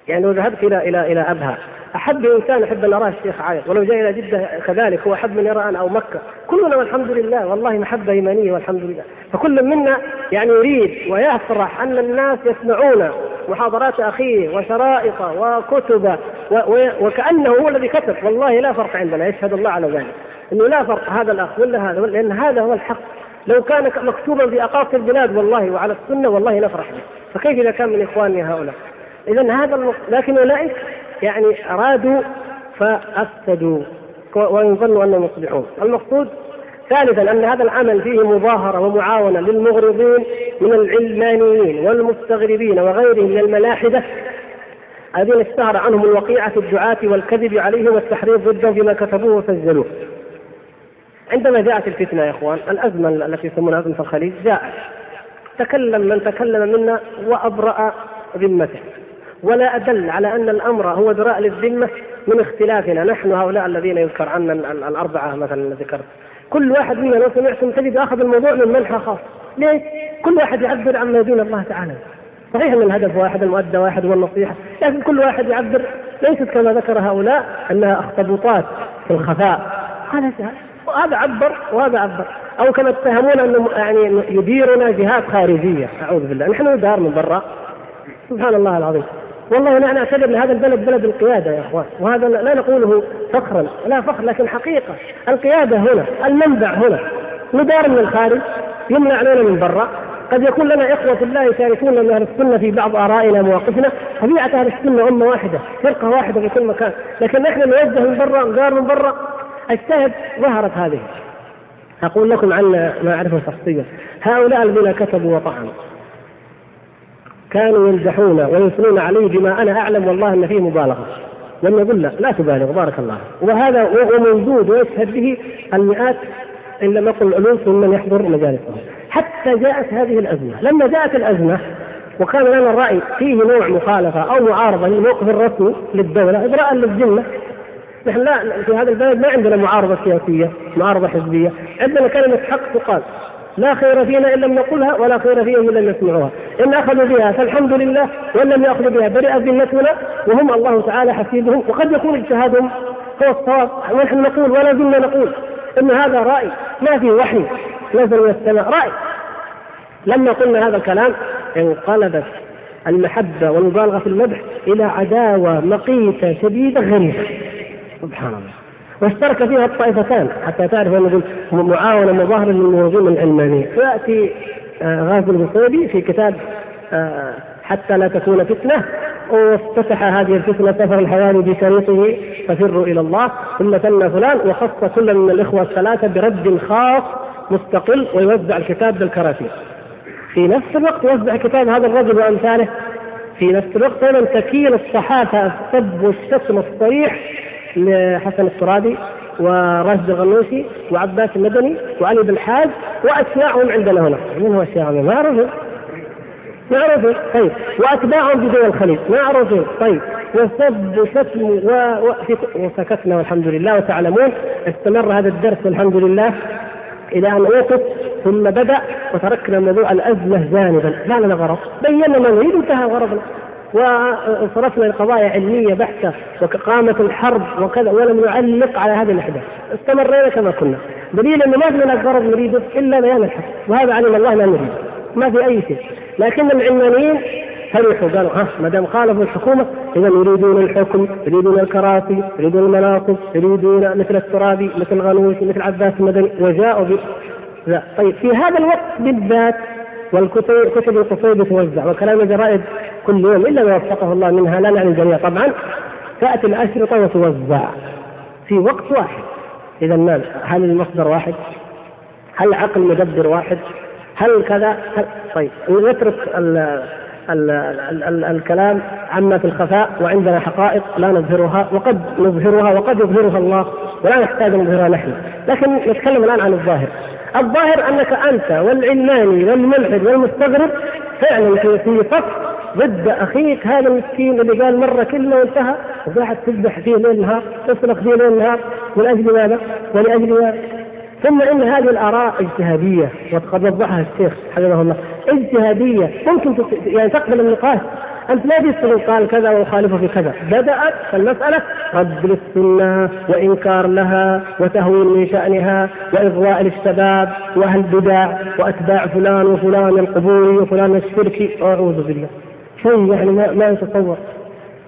يعني لو ذهبت إلى إلى إلى أبها أحب إنسان أحب أن أراه الشيخ عايض ولو جاء إلى جدة كذلك هو أحب من يرى أنا أو مكة. كلنا والحمد لله والله محبة ايمانيه والحمد لله. فكل منا يعني يريد ويفرح أن الناس يسمعون محاضرات أخيه وشرائط وكتب وكأنه هو الذي كتب. والله لا فرق عندنا يشهد الله على ذلك. إنه لا فرق هذا الأخ ولا هذا لأن هذا هو الحق. لو كان مكتوبا في أقاصي البلاد والله وعلى السنة والله نفرح به فكيف إذا كان من اخواننا هؤلاء؟ اذا هذا. لكن أولئك يعني أرادوا فأفسدوا وإن ظنوا أنهم يصلحون. المقصود ثالثا أن هذا العمل فيه مظاهرة ومعاونة للمغرضين من العلمانيين والمستغربين وغيرهم من الملاحدة الذين اشتهر عنهم الوقيعة الدعاة والكذب عليهم والتحريض ضدهم بما كتبوه وسجلوه. عندما جاءت الفتنة يا إخوان الأزمة التي يسمونها أزمة الخليج جاءت. تكلم من تكلم منا وأبرأ ذمته. ولا أدل على أن الأمر هو دراء للذمة من اختلافنا. نحن هؤلاء الذين يذكر عنا الأربعة مثلا ذكرت. كل واحد منا لو سمعتم تجد أخذ الموضوع من منحى خاص ليش؟ كل واحد يعبر عما دون الله تعالى. صحيح أن الهدف واحد المؤدى واحد والنصيحة لكن كل واحد يعبر. ليست كما ذكر هؤلاء أنها أخطبوطات في الخفاء. هذا هذا عبر وهذا عبر. أو كما اتهمونا انه يعني يديرنا جهات خارجية. أعوذ بالله. نحن ندار من برا. سبحان الله العظيم. والله أنا نعتبر إن هذا البلد بلد القيادة يا إخوان. وهذا لا نقوله فخرا لا فخر لكن حقيقة. القيادة هنا المنبع هنا. ندار من الخارج يمنع علينا من برا. قد يكون لنا إخوة في الله يشاركون من أهل السنة في بعض آرائنا مواقفنا. طبيعة أهل السنة أمة واحدة فرقة واحدة في كل مكان. لكن نحن نوجه من برا ندار من برا. الشاهد ظهرت هذه. أقول لكم عن ما أعرفه شخصيا. هؤلاء الذين كتبوا وطعنوا كانوا يمدحون ويثنون عليه بما أنا أعلم والله أن فيه مبالغة. لم يقول لا لا تبالغ بارك الله. وهذا وهو موجود ويشهد به المئات إن لم يقل الالوف ممن يحضر مجالسهم حتى جاءت هذه الأزمة. لما جاءت الأزمة وكان لنا الرأي فيه نوع مخالفة أو معارضة للموقف الرسمي للدولة إجراء للذمه نحن لا في هذا البلد ما عندنا معارضة سياسية معارضة حزبية. عندنا كلمة حق تقال. لا خير فينا إن لم نقلها ولا خير فيهم إن لم يسمعوها. إن أخذوا بها فالحمد لله وإن لم يأخذوا بها. برئت ذمتنا وهم الله تعالى حسيبهم وقد يكون اجتهادهم هو الصواب. ونحن نقول ولا زلنا نقول إن هذا رأي. ما في وحي نزل من السماء. رأي. لما قلنا هذا الكلام انقلبت المحبة والمبالغة في المدح إلى عداوة مقيتة شديدة غريبة. سبحان الله. واشترك فيها الطائفتان حتى تعرف أن معاونة مظاهرة للمنظومه العلمانيه فياتي آه، غازي البصيري في كتاب آه، حتى لا تكون فتنة وافتتح هذه الفتنة سفر الحوالي بشريطه ففروا إلى الله ثم ثنى فلان وخص كل من الإخوة الثلاثة برد خاص مستقل ويوزع الكتاب بالكراتين. في نفس الوقت يوزع كتاب هذا الرجل وأمثاله في نفس الوقت أيضا تكيل الصحافة السب والشتم الصريح لحسن الترابي وراشد الغنوشي وعباس المدني وعلي بن حاج واتباعهم عندنا هنا. من هو الشيخ؟ ما أعرفه. معروفين طيب. وأتباعهم بدول الخليج. معروفين طيب. وسب. و... وسكتنا والحمد لله وتعلمون. استمر هذا الدرس والحمد لله إلى أن اوقف ثم بدأ وتركنا موضوع الأزمة جانبا. ما لنا غرض بينا ما نريد انتهى غرضنا وانصرفنا لقضايا علمية بحتة وقامت الحرب وكذا ولم نعلق على هذه الأحداث. استمرينا كما كنا. دليل أنه ما في لنا غرض نريده إلا بيان الحق. وهذا علم الله ما نريد ما في أي شيء. لكن العلمانيين فرحوا قالوا ها ما دام خالفوا الحكومة إذا يريدون الحكم يريدون الكراسي يريدون المناصب يريدون مثل الترابي مثل غنوش مثل عباس المدني وجاءوا ب لا. طيب في هذا الوقت بالذات والكتب كتب القصيد توزع وكلام الجرائد كل يوم إلا ما وفقه الله منها لا نعني الجميع طبعا تأتي الأشرطة وتوزع في وقت واحد اذا ماذا؟ هل المصدر واحد؟ هل عقل مدبر واحد؟ هل كذا؟ هل طيب نترك ال ال ال ال الكلام عما في الخفاء وعندنا حقائق لا نظهرها وقد نظهرها وقد يظهرها الله ولا نحتاج أن نظهرها نحن لكن نتكلم الآن عن الظاهر الظاهر أنك أنت والعلماني والملحد والمستغرب فعلا في صف ضد أخيك هذا المسكين اللي قال مرة كلمة وانتهى وقاعد تذبح فيه ليل نهار تصرخ فيه ليل نهار من أجل ماذا؟ ولاجل ماذا؟ ثم إن هذه الآراء اجتهادية وقد وضحها الشيخ حفظه الله اجتهادية ممكن يعني تقبل النقاش أنت لا تستطيع قال كذا ويخالفه في كذا. بدأت المساله رد للسنة وإنكار لها وتهويل من شأنها وإغواء للشباب وأهل البدع وأتباع فلان وفلان القبوري وفلان الشركي أعوذ بالله. شيء يعني ما, ما يتصور.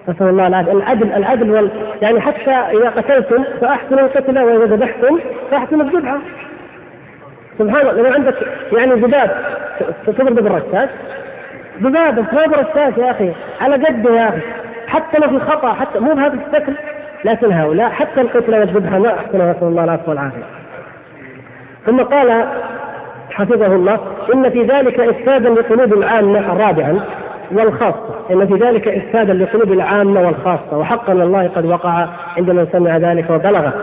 نسأل الله العافية. العدل العدل وال... يعني حتى إذا قتلتم فأحسنوا القتل وإذا ذبحتم فأحسنوا الذبحة. سبحان الله لو عندك يعني ذباب تضرب بالرشاش. ذبابة ما برشاش يا أخي على قده يا أخي. حتى لو في خطأ حتى مو بهذا الشكل. لكن هؤلاء حتى القتلى والذبحة ما أحسنوا نسأل الله العفو والعافية. ثم قال حفظه الله إن في ذلك إفسادا لقلوب العامة رابعا والخاصة. إن في ذلك إفسادا لقلوب العامة والخاصة. وحقا الله قد وقع عندما سمع ذلك وبلغه.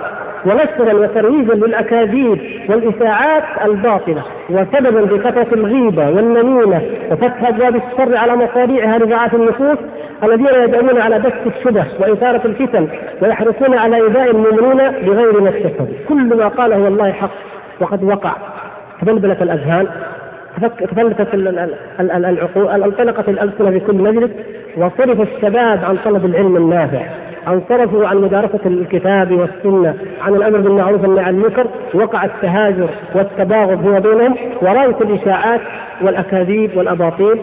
ونشرا وترويجا للأكاذيب والاشاعات الباطلة وسببا بكثره الغيبة والنميمة وفتح أبواب الشر على مصاريعها لرعاة النفوس الذين يدعون على بث الشبه وإثارة الفتن ويحرصون على إيذاء المؤمنين بغير ما اكتسبوا. كل ما قاله والله حق وقد وقع. تبلبلت الأذهان تفلتت العقول انطلقت الألسنة في كل مجلس. وصرف الشباب عن طلب العلم النافع انصرفوا عن مدارسة الكتاب والسنة عن الأمر بالمعروف والنهي عن المنكر وقع التهاجر والتباغض فيما بينهم وراية الإشاعات والأكاذيب والأباطيل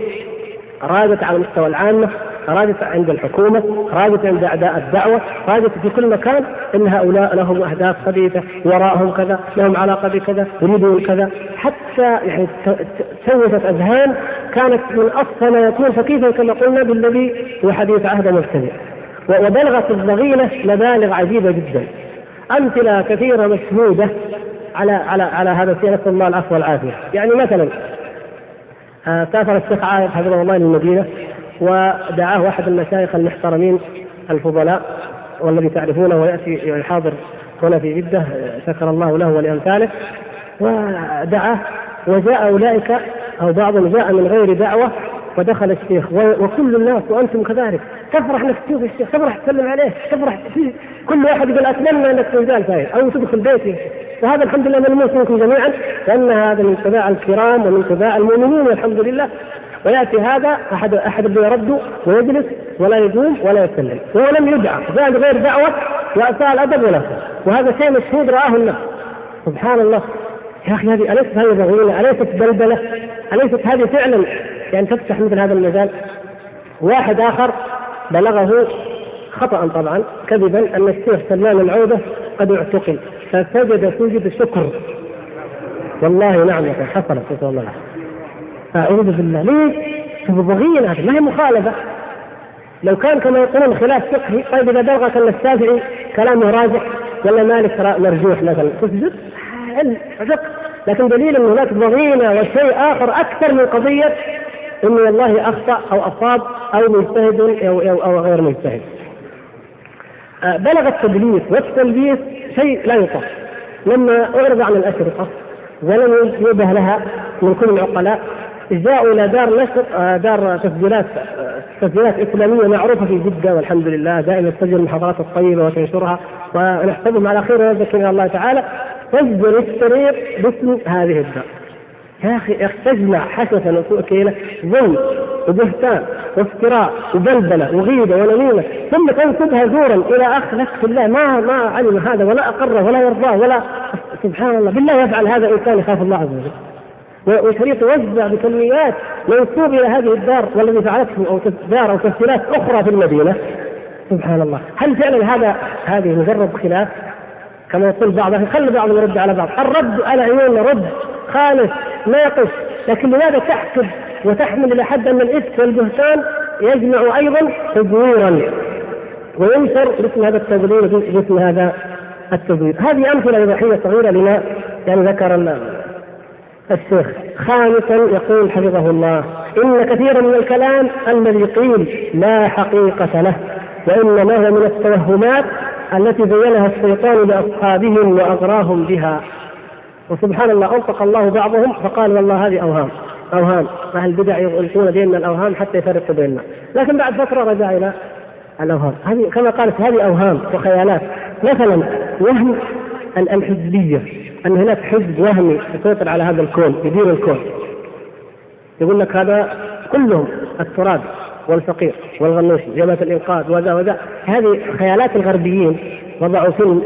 رادت على مستوى العامة رادت عند الحكومة رادت عند أعداء الدعوة رادت في كل مكان أن هؤلاء لهم أهداف خبيثة وراءهم كذا لهم علاقة بكذا يريدون كذا. حتى يعني سوست أذهان كانت من أصفى ما يكون فكيف كما قلنا بالذي هو حديث عهد مبتدئ. وبلغت الضغينة مبالغ عجيبة جدا. أمثلة كثيرة مشهودة على على على هذا الشيء. نسأل الله العفو والعافية. يعني مثلا آه، سافر الشيخ عائد حفظه الله للمدينة. ودعاه أحد المشايخ المحترمين الفضلاء والذي تعرفونه ويأتي يحاضر هنا في جدة شكر الله له ولأمثاله. ودعاه وجاء أولئك أو بعضهم جاء من غير دعوة ودخل الشيخ. وكل الناس وأنتم كذلك. تفرح انك تشوف الشيخ؟ تفرح تسلم عليه؟ تفرح فيه كل واحد يقول أتمنى أنك تنزال فايز أو تدخل بيتي وهذا الحمد لله ملموس منكم جميعا لأن هذا من تباع الكرام ومن تباع المؤمنين والحمد لله. ويأتي هذا أحد أحد يرد ويجلس ولا يقوم ولا يسلم. وهو لم يدعى جاء بغير دعوة وأساء الأدب ولا وهذا شيء مشهود رآه الناس. سبحان الله. يا أخي هذه أليست هذه ضغينه أليست بلبلة؟ أليست هذه فعلا؟ يعني تفتح مثل هذا المجال. واحد آخر بلغه خطأ طبعا كذبا أن الشيخ سلمان العودة قد اعتقل. فسجد سجد شكر. والله نعم حصلت نسأل الله اعوذ بالله؟ شوف ضغينه هذه ما هي مخالفة لو كان كما يقولون خلاف فقهي طيب إذا بلغك أن الشافعي كلامه راجح ولا مالك مرجوح مثلا تسجد فقه لكن دليل إن هناك ضغينه وشيء آخر أكثر من قضية ان والله أخطأ أو أصاب أو مجتهد أو, أو, أو غير مجتهد. آه، بلغ التدليس والتلبيس شيء لا يطاق. لما أعرض عن الأشرطة ولم ينبه لها من كل العقلاء جاءوا إلى دار نشر آه، دار تسجيلات آه، تسجيلات إسلامية معروفة في جدة والحمد لله دائما تسجل المحاضرات الطيبة وتنشرها. ونحسبهم على خير ونذكر إلى الله تعالى. تسجل الشريط باسم هذه الدار. يا أخي تجمع حسنة وسوء كيلة ظلم وبهتان وافتراء وبلبلة وغيبة ونميمة. ثم تنسبها زورا أخ لك في الله. ما ما علم هذا ولا أقره ولا يرضاه ولا سبحان الله بالله يفعل هذا إنسان يخاف الله عز وجل. وشريط يوزع بكميات منسوب إلى هذه الدار والذي فعلته أو دار أو تفسيرات أخرى في المدينة. سبحان الله. هل فعلا هذا هذه مجرد خلاف؟ كما يقول بعض خلي بعض يرد على بعض. الرد على عيوننا رد خالص ناقص. لكن لماذا تحسب وتحمل إلى حد أن الإفك والبهتان يجمع أيضا تزويرا وينشر باسم هذا التضليل باسم هذا التزوير هذه أمثلة اضاحيه صغيرة لما يعني ذكر الشيخ. خامسا يقول حفظه الله إن كثيرا من الكلام الذي قيل لا حقيقة له وإنما هو من التوهمات التي بينها الشيطان لأصحابهم وأغراهم بها. وسبحان الله انطق الله بعضهم فقال والله هذه أوهام. أوهام. أهل البدع يلقون بيننا الأوهام حتى يفرقوا بيننا. لكن بعد فترة رجع إلى الأوهام. هذه كما قالت هذه أوهام وخيالات. مثلا وهم الحزبية. أن هناك حزب وهمي يسيطر على هذا الكون يدير الكون. يقول لك هذا كلهم التراب والفقير والغنوشي جبهة الإنقاذ وذا وذا. هذه خيالات الغربيين وضعوا فيلم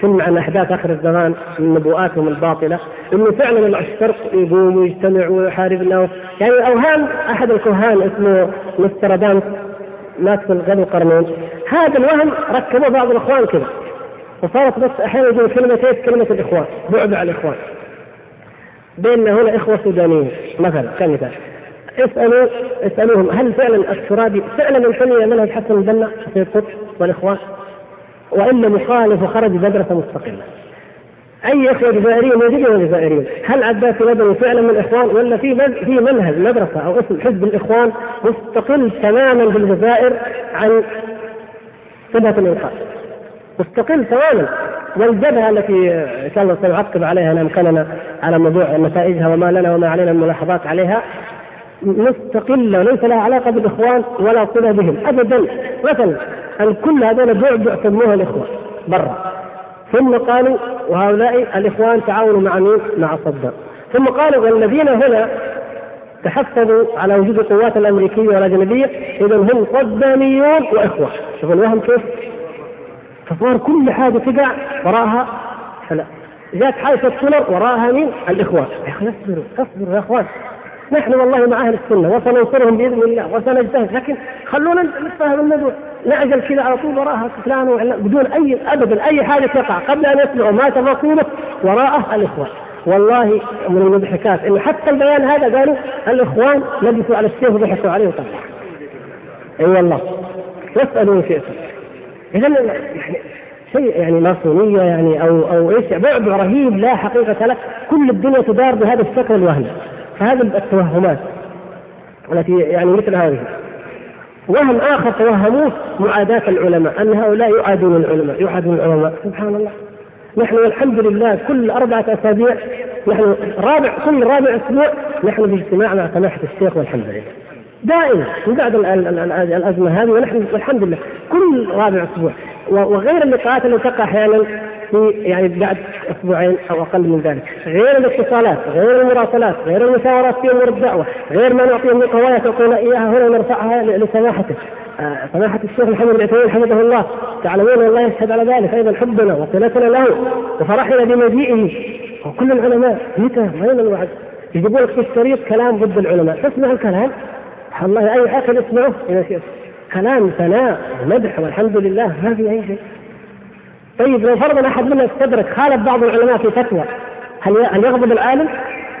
فيلم عن أحداث آخر الزمان من نبوءاتهم الباطلة إنه فعلا الشرق يقوم ويجتمع ويحارب الناس. يعني أوهام أحد الكهان اسمه نسترادامس مات في القرنين. هذا الوهم ركبوه بعض الإخوان كذا وصارت بس أحيانا يقول كلمتين كلمة الإخوان بعبع الإخوان. بيننا هنا إخوة سودانيين مثلا كمثال اسألوا اسألوهم هل فعلا الترابي فعلا ينتمي منهج حسن البنا في القدس والإخوان؟ والا مخالف وخرج مدرسه مستقله. أي إخوة جزائريين موجودين جزائريين، هل عباس مدني فعلا من الإخوان ولا في في منهج مدرسة أو اسم حزب الإخوان مستقل تماما في الجزائر عن شبهه الإنقاذ. مستقل تماما. والجبهة التي ان شاء الله سنعقب عليها ان امكننا على موضوع نتائجها وما لنا وما علينا من ملاحظات عليها مستقلة وليس لها علاقة بالإخوان ولا صلة بهم. ابدا مثلا الكل هذول بعبع سموها الإخوان برا. ثم قالوا وهؤلاء الإخوان تعاونوا مع مين؟ مع صدام. ثم قالوا والذين هنا تحفظوا على وجود القوات الأمريكية والأجنبية اذا هم صداميون وإخوة. شوف الوهم كيف؟ فصار كل حاجة تقع وراءها فلا. جاءت حادثة سولر وراءها مين؟ الإخوان. يا أخي اصبروا اصبروا يا أخوان. نحن والله مع أهل السنة وسننصرهم بإذن الله وسنجتهد لكن خلونا نتفاهم الموضوع. نعجل كذا على طول وراءها فلان بدون أي ابدا أي حاجة تقع. قبل أن يسمعوا ما تفاصيله وراءه الإخوان. والله من المضحكات انه حتى البيان هذا قالوا الإخوان لبسوا على السيف وضحكوا عليه وطلعوا. أي والله واسألوا إن شئتم. اذا يعني شيء يعني ماسونيه يعني أو أو إيش بعبع رهيب لا حقيقة له. كل الدنيا تدار بهذا الشكل الوهمي. فهذه التوهمات التي يعني مثل هذه. وهم آخر توهموه معاداة العلماء أن هؤلاء يعادون العلماء يعادون العلماء. سبحان الله. نحن والحمد لله كل أربعة أسابيع نحن رابع كل رابع أسبوع نحن في اجتماع مع سماحة الشيخ والحمد لله. دائما من بعد الأزمة هذه ونحن والحمد لله كل رابع أسبوع وغير اللقاءات التي تقع أحيانا في يعني بعد أسبوعين أو أقل من ذلك، غير الاتصالات، غير المراسلات، غير المشاورات في أمور الدعوة، غير ما نعطيهم القوايا تعطونا إياها هنا ونرفعها لسماحته. آه سماحة الشيخ محمد بن حفظه الله، تعلمون والله يشهد على ذلك أيضا حبنا وصلتنا له وفرحنا بمجيئه وكل العلماء متى؟ وين الوعد؟ يجيبون لك في الشريط كلام ضد العلماء، تسمع الكلام الله أي يا شيخ كلام ثناء ومدح والحمد لله ما في أي شيء. طيب لو فرضا أحد منا استدرك خالف بعض العلماء في فتوى هل هل يغضب العالم؟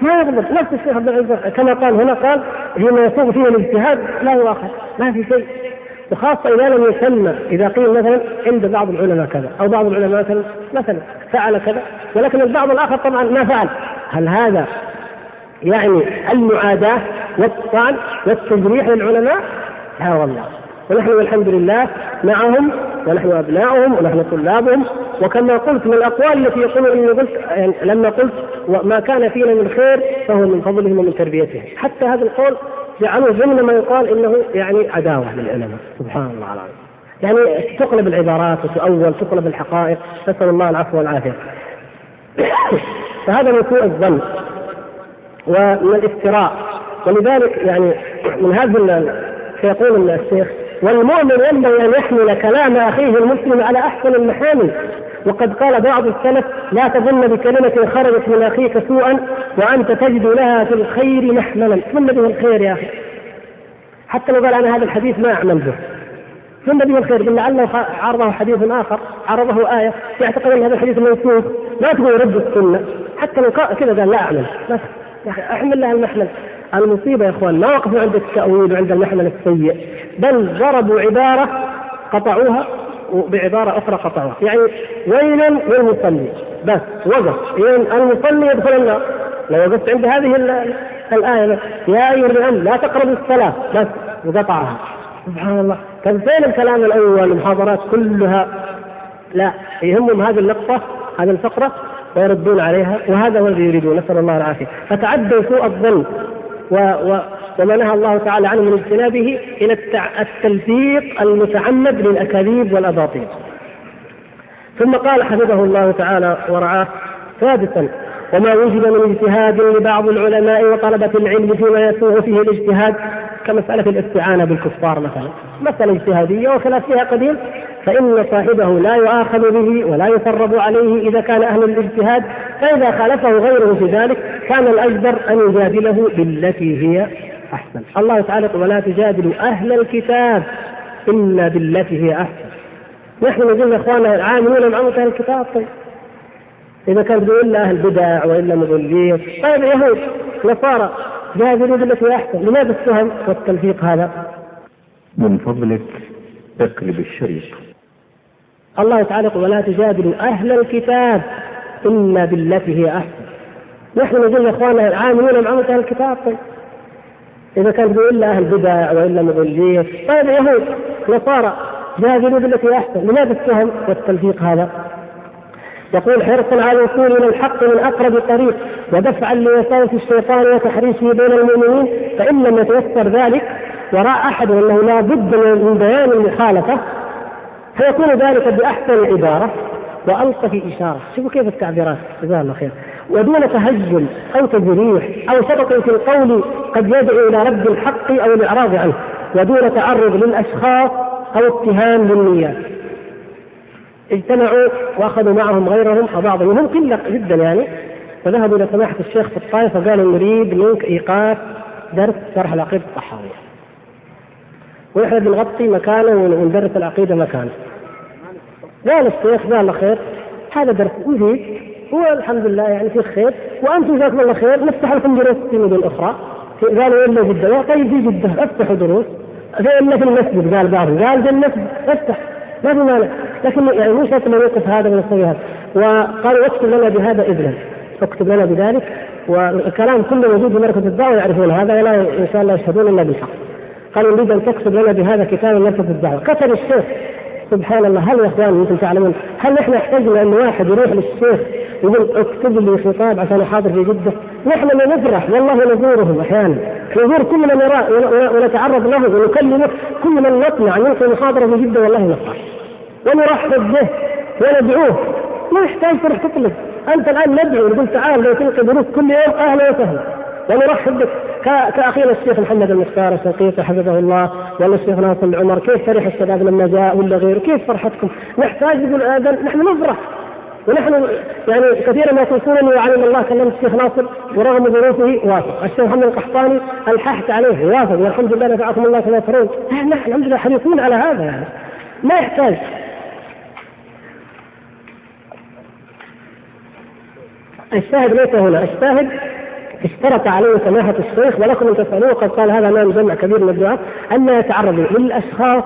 ما يغضب. نفس الشيخ عبد العزيز كما قال هنا قال فيما يسوق فيه الاجتهاد لا يؤاخذ ما في شيء. وخاصة إذا لم يسمى إذا قيل مثلا عند بعض العلماء كذا أو بعض العلماء مثلا مثلا فعل كذا ولكن البعض الآخر طبعا ما فعل. هل هذا يعني المعاداة والطعن والتجريح للعلماء؟ لا والله. ونحن والحمد لله معهم ونحن ابنائهم ونحن طلابهم. وكما قلت من الأقوال التي يقولون إني قلت يعني لما قلت وما كان فينا من خير فهو من فضلهم ومن تربيتهم. حتى هذا القول جعلوه ضمن ما يقال إنه يعني عداوة للعلماء. سبحان الله العظيم. يعني تقلب العبارات وتؤول تقلب الحقائق. نسأل الله العفو والعافية. فهذا من سوء الظن. ومن الافتراء ولذلك يعني من هذا سيقول الشيخ والمؤمن ينبغي أن يحمل كلام أخيه المسلم على أحسن المحامل. وقد قال بعض السلف لا تظن بكلمة خرجت من أخيك سوءا وأنت تجد لها في الخير محملا. ظن به الخير يا أخي؟ حتى لو قال أنا هذا الحديث ما أعمل به. ظن به الخير؟ بل لعله عرضه حديث آخر عرضه آية يعتقد أن هذا الحديث منسوخ. لا تقول رد السنة. حتى لو كذا قال لا أعمل. بس. أحمل لها المحمل. المصيبة يا إخوان ما وقفوا عند التأويل وعند المحمل السيء. بل ضربوا عبارة قطعوها وبعبارة أخرى قطعوها. يعني ويلا للمصلي. بس وقف. يعني المصلي يدخل النار. لو وقفت عند هذه الآية يا أيها الذين لا تقربوا الصلاة. بس وقطعها. سبحان الله. كان فين الكلام الأول؟ المحاضرات كلها. لا يهمهم هذه اللقطة هذه الفقرة. ويردون عليها وهذا هو الذي يريدون نسأل الله العافية فتعدوا سوء الظن و و وما نهى الله تعالى عنه من اجتنابه إلى التلفيق المتعمد للأكاذيب والأباطيل. ثم قال حفظه الله تعالى ورعاه سادسا وما وجد من اجتهاد لبعض العلماء وطلبة العلم فيما يسوغ فيه الاجتهاد كمسألة الاستعانة بالكفار مثلا مسألة اجتهادية وخلاف فيها قديم فإن صاحبه لا يؤاخذ به ولا يثرب عليه إذا كان أهل الاجتهاد فإذا خالفه غيره في ذلك كان الأجدر أن يجادله بالتي هي أحسن. الله تعالى يقول ولا تجادلوا أهل الكتاب إلا بالتي هي أحسن. نحن نقول إخواننا العاملون مع أهل الكتاب طيب. إذا كان تقول إلا أهل بدع وإلا مضلين طيب يهود نصارى جادلوا بالتي هي أحسن. لماذا التهم والتلفيق هذا؟ من فضلك اقلب الشريط. الله تعالى يقول ولا تجادلوا أهل الكتاب إلا بالتي هي أحسن. نحن نقول يا إخواننا العاملون مع أهل الكتاب طيب. إذا كان تقول إلا أهل بدع وإلا مضلين طيب يهود نصارى جادلوا بالتي أحسن. لماذا التهم والتلفيق هذا؟ يقول حرصا على الوصول إلى الحق من أقرب طريق ودفعا لوساوس الشيطان وتحريشه بين المؤمنين فإن لم يتيسر ذلك وراى أحد أنه لا بد من بيان المخالفة فيكون ذلك بأحسن عباره وألطف اشاره، شوفوا كيف التعبيرات. جزاه الله خير، ودون تهجم أو تجريح أو شبك في القول قد يدعو إلى رد الحق أو الإعراض عنه، ودون تعرض للأشخاص أو اتهام للنيات. اجتمعوا وأخذوا معهم غيرهم وبعضهم هم قلة جدا يعني. فذهبوا إلى سماحة الشيخ في الطائف وقالوا نريد منك إيقاف درس شرح العقيدة الطحاوية. ونحن بنغطي مكانه وندرس العقيدة مكانه. قال الشيخ جزاه الله خير هذا درس مفيد. والحمد لله يعني في خير. وأنتم جزاكم الله خير. نفتح لكم دروس في مدن أخرى. قالوا الا جدة؟ طيب في جدة. افتحوا دروس. إلا في المسجد قال بعضهم. قال في المسجد. افتح. ما في مانع. لكن يعني مو شرط إنه يوقف هذا ونسوي هذا. وقالوا اكتب لنا بهذا إذنا. اكتب لنا بذلك. والكلام كله موجود في مركز الدعوة يعرفون هذا ولا إن شاء الله يشهدون إلا بالحق. قالوا نريد أن تكتب لنا بهذا كتاب مركز الدعوة. كتب الشيخ. سبحان الله. هل يا إخوان أنتم تعلمون؟ هل إحنا احتجنا أن واحد يروح للشيخ يقول اكتب لي خطاب عشان أحاضر في جدة؟ نحن نفرح. والله نزورهم أحيانا. نزور كل من نراه ونتعرض له ونكلمه. كل من نطمع ان يلقي محاضره في جدة والله نفرح ونرحب به وندعوه. ما يحتاج تروح تطلب. أنت الآن ندعو. نقول تعال لو تلقي دروس كل يوم أهلا وسهلا. ونرحب بك. كأخينا الشيخ محمد المختار الشنقيطي حفظه الله. ولا الشيخ ناصر العمر كيف فرح الشباب لما جاء ولا غيره؟ كيف فرحتكم؟ نحتاج يقول نحن نفرح. ونحن يعني كثيرا ما توصلني وعلم الله كلمت الشيخ ناصر ورغم ظروفه وافق، الشيخ محمد القحطاني الححت عليه وافق والحمد لله نفعكم الله كما ترون، نحن الحمد لله حريصين على هذا. يعني ما يحتاج. الشاهد ليس هنا، الشاهد اشترط عليه سماحة الشيخ ولكم أن تسألوه قد قال هذا امام جمع كبير من الدعاة أن لا يتعرضوا للأشخاص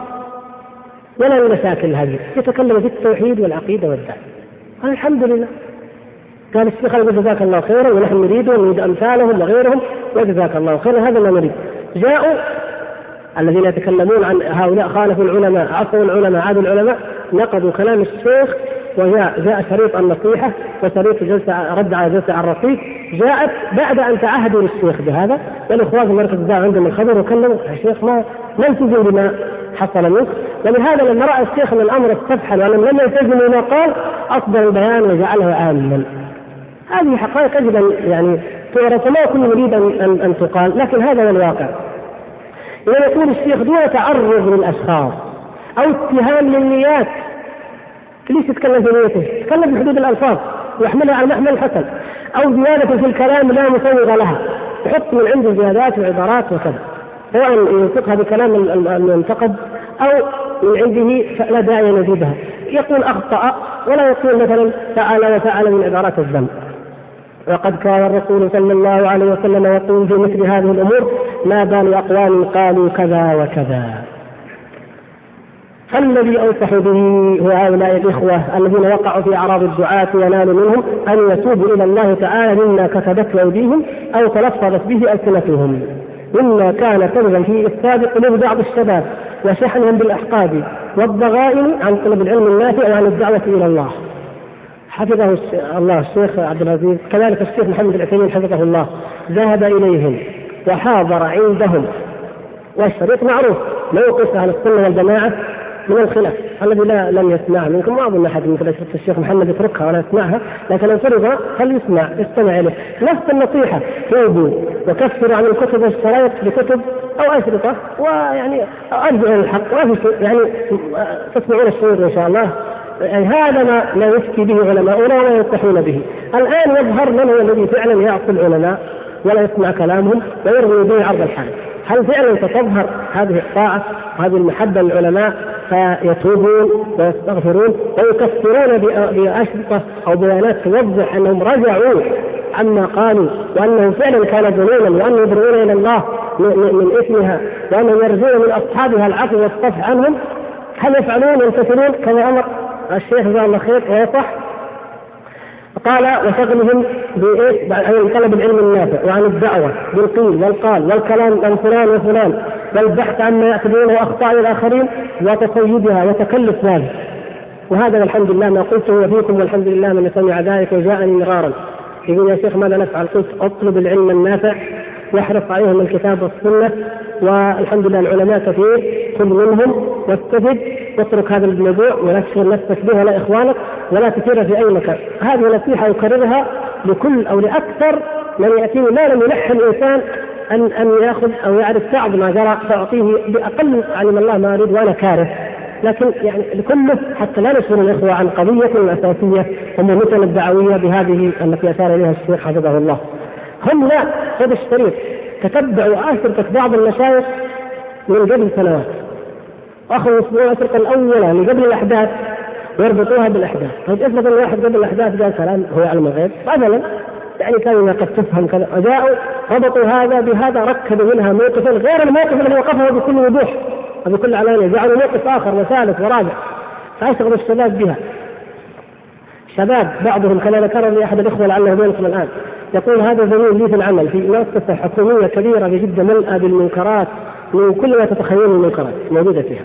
ولا للمشاكل هذه، يتكلم في التوحيد والعقيدة والدعوة. قال الحمد لله. قال الشيخ جزاك الله خيرا ونحن نريده ونريد أمثالهم وغيرهم وجزاك الله خيرا هذا ما نريد. جاءوا الذين يتكلمون عن هؤلاء خالفوا العلماء عصوا العلماء عادوا العلماء نقضوا كلام الشيخ وجاء جاء شريط النصيحة وشريط جلسة رد على جلسة الرصيد. جاءت بعد أن تعهدوا للشيخ بهذا. والإخوان في مركز الدعوة عندهم الخبر وكلموا يا شيخ ما نلتزم بما حصل منك. ولهذا لما رأى الشيخ أن الأمر استفحل وأنهم لم يلتزموا بما قال أصدر البيان وجعله عاما هذه حقائق يجب أن يعني تعرف ما كل يريد أن, أن تقال لكن هذا هو الواقع. إذا يقول الشيخ دون تعرض للأشخاص أو اتهام للنيات ليش يتكلم في نيته؟ يتكلم في حدود الألفاظ ويحملها على محمل الحسن. أو زيادة في الكلام لا مسوغ لها. يحط من عنده زيادات وعبارات وكذا. سواء ينطقها بكلام المنتقد أو من عنده فلا داعي نزيدها يقول أخطأ ولا يقول مثلا فعل وفعل من عبارات الذنب وقد كان الرسول صلى الله عليه وسلم يقول في مثل هذه الأمور ما بال أقوام قالوا كذا وكذا. فالذي انصح به هو هؤلاء الإخوة الذين وقعوا في أعراض الدعاة ونالوا منهم أن يتوبوا إلى الله تعالى مما كتبت أيديهم أو تلفظت به ألسنتهم. مما كان سببا في إفساد قلوب بعض الشباب وشحنهم بالاحقاد والضغائن عن طلب العلم النافع وعن الدعوة إلى الله. حفظه الله الشيخ عبد العزيز. كذلك الشيخ محمد العثيمين حفظه الله. ذهب إليهم وحاضر عندهم. والشريط معروف. موقف أهل السنة والجماعة من الخلاف الذي لا لم يسمع منكم. ما أظن أحد مثل الشيخ محمد يتركها ولا يسمعها لكن إن فرض فليسمع يستمع إليه. نفس النصيحة توبوا وكفروا عن الكتب والشرايط بكتب أو أشرطة ويعني ارجعوا إلى الحق ما في شيء يعني تسمعون الشريط إن شاء الله. يعني هذا ما ما يفتي به علماؤنا ولا ينصحون به. الآن يظهر من هو الذي فعلا يعصي العلماء ولا يسمع كلامهم ويرمي به عرض الحال. هل فعلا ستظهر هذه الطاعة؟ وهذه المحبة للعلماء فيتوبون ويستغفرون ويكفرون بأشرطة أو بيانات توضح أنهم رجعوا عما قالوا وأنهم فعلا كان ظنونا وأنهم يدعون إلى الله من إثمها وأنهم يرجون من أصحابها العفو والصفح عنهم. هل يفعلون يمتثلون كما أمر الشيخ جزاه الله خير ويصح قال وشغلهم؟ عن طلب العلم النافع وعن الدعوة بالقيل والقال والكلام عن فلان وفلان والبحث عما يعتبرونه أخطاء الاخرين وتصيدها وتكلف ذلك. وهذا والحمد لله ما قلته وفيكم والحمد لله من سمع ذلك وجاءني مرارا يقول يا شيخ ماذا نفعل؟ قلت أطلب العلم النافع وأحرص عليهم الكتاب والسنة والحمد لله العلماء كثير خذ منهم واستفد واترك هذا الموضوع ولا تشغل نفسك به ولا إخوانك ولا تسير في اي مكان هذه نصيحة اكررها لكل أو لأكثر من يأتيني ما لم يلح الإنسان ان أن يأخذ أو يعرف بعض ما جرى فأعطيه بأقل علم الله ما أريد وأنا كاره لكن يعني لكله حتى لا نشغل الإخوة عن قضية أساسية ومهمتنا الدعوية بهذه التي أشار إليها الشيخ حفظه الله. هم لا خذ الشريف تتبعوا اشرطه بعض المشايخ من قبل سنوات. اخذوا الاشرطه الأولى من قبل الأحداث ويربطوها بالأحداث، طيب افرض ان واحد قبل الأحداث قال كلام هو يعلم الغيب مثلا يعني كلمه قد تفهم كذا. وجاءوا ربطوا هذا بهذا ركبوا منها موقفا غير الموقف الذي وقفه بكل وضوح وبكل علانية. جعلوا موقف آخر وثالث ورابع. فاشغلوا الشباب بها. شباب بعضهم كما ذكر لي احد الإخوة لعله بينكم الآن. يقول هذا زميل لي في العمل في مؤسسه حكومية كبيرة بجدة ملأى بالمنكرات من كل ما تتخيل المنكرات موجودة فيها.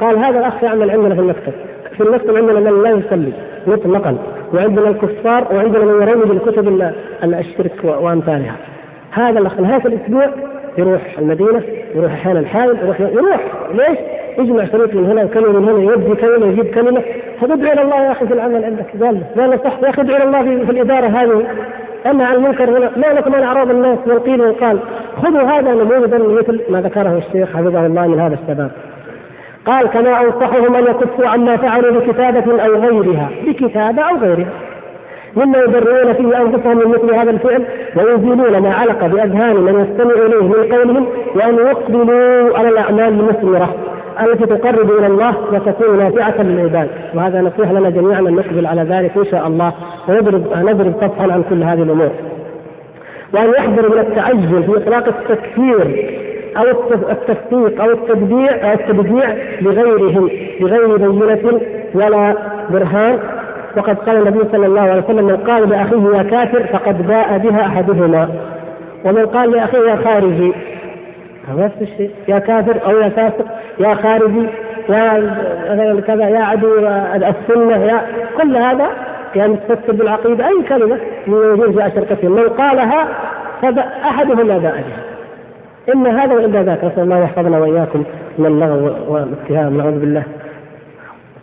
قال هذا الأخ يعمل عندنا في المكتب. في المكتب عندنا من لا يصلي مطلقا. وعندنا الكفار وعندنا من يروج الكتب الشرك وأمثالها. هذا الأخ نهايه الأسبوع يروح المدينة يروح أحيانا الحائل يروح يروح. ليش؟ يجمع شريط من هنا وكلمة من هنا يودي كلمة يجيب كلمة. فادعو إلى الله يا أخي في العمل عندك. قال قال صح يا أخي ادعو إلى الله في, الإدارة هذه. أما عن المنكر هنا ما لكم عن اعراض الناس والقيل والقال. خذوا هذا نموذجا مثل ما ذكره الشيخ حفظه الله من هذا الشباب. قال كما أنصحهم أن يكفوا عما فعلوا بكتابة أو غيرها بكتابة أو غيرها. مما يبررون فيه أنفسهم من مثل هذا الفعل ويزيلون ما علق بأذهان من يستمع إليه من قولهم وأن يقبلوا على الأعمال المثمره التي تقرب إلى الله وتكون نافعة للعباد. وهذا نصيحه لنا جميعا أن نقبل على ذلك إن شاء الله ونضرب نضرب صفحا عن كل هذه الأمور. وأن يحذر من التعجل في إطلاق التكفير أو التصديق أو التبديع أو التبديع لغيرهم بغير بينة ولا برهان. وقد قال النبي صلى الله عليه وسلم من قال لأخيه يا كافر فقد باء بها أحدهما. ومن قال لأخيه يا خارجي نفس الشيء؟ يا كافر أو يا فاسق يا خارجي يا كذا يا عدو السنة يا كل هذا يا متفكر بالعقيدة. أي كلمة من وجود في اشرقتهم من قالها فاحدهما باء بها. إن هذا وإلا ذاك نسأل الله يحفظنا وإياكم من اللغو والاتهام نعوذ بالله.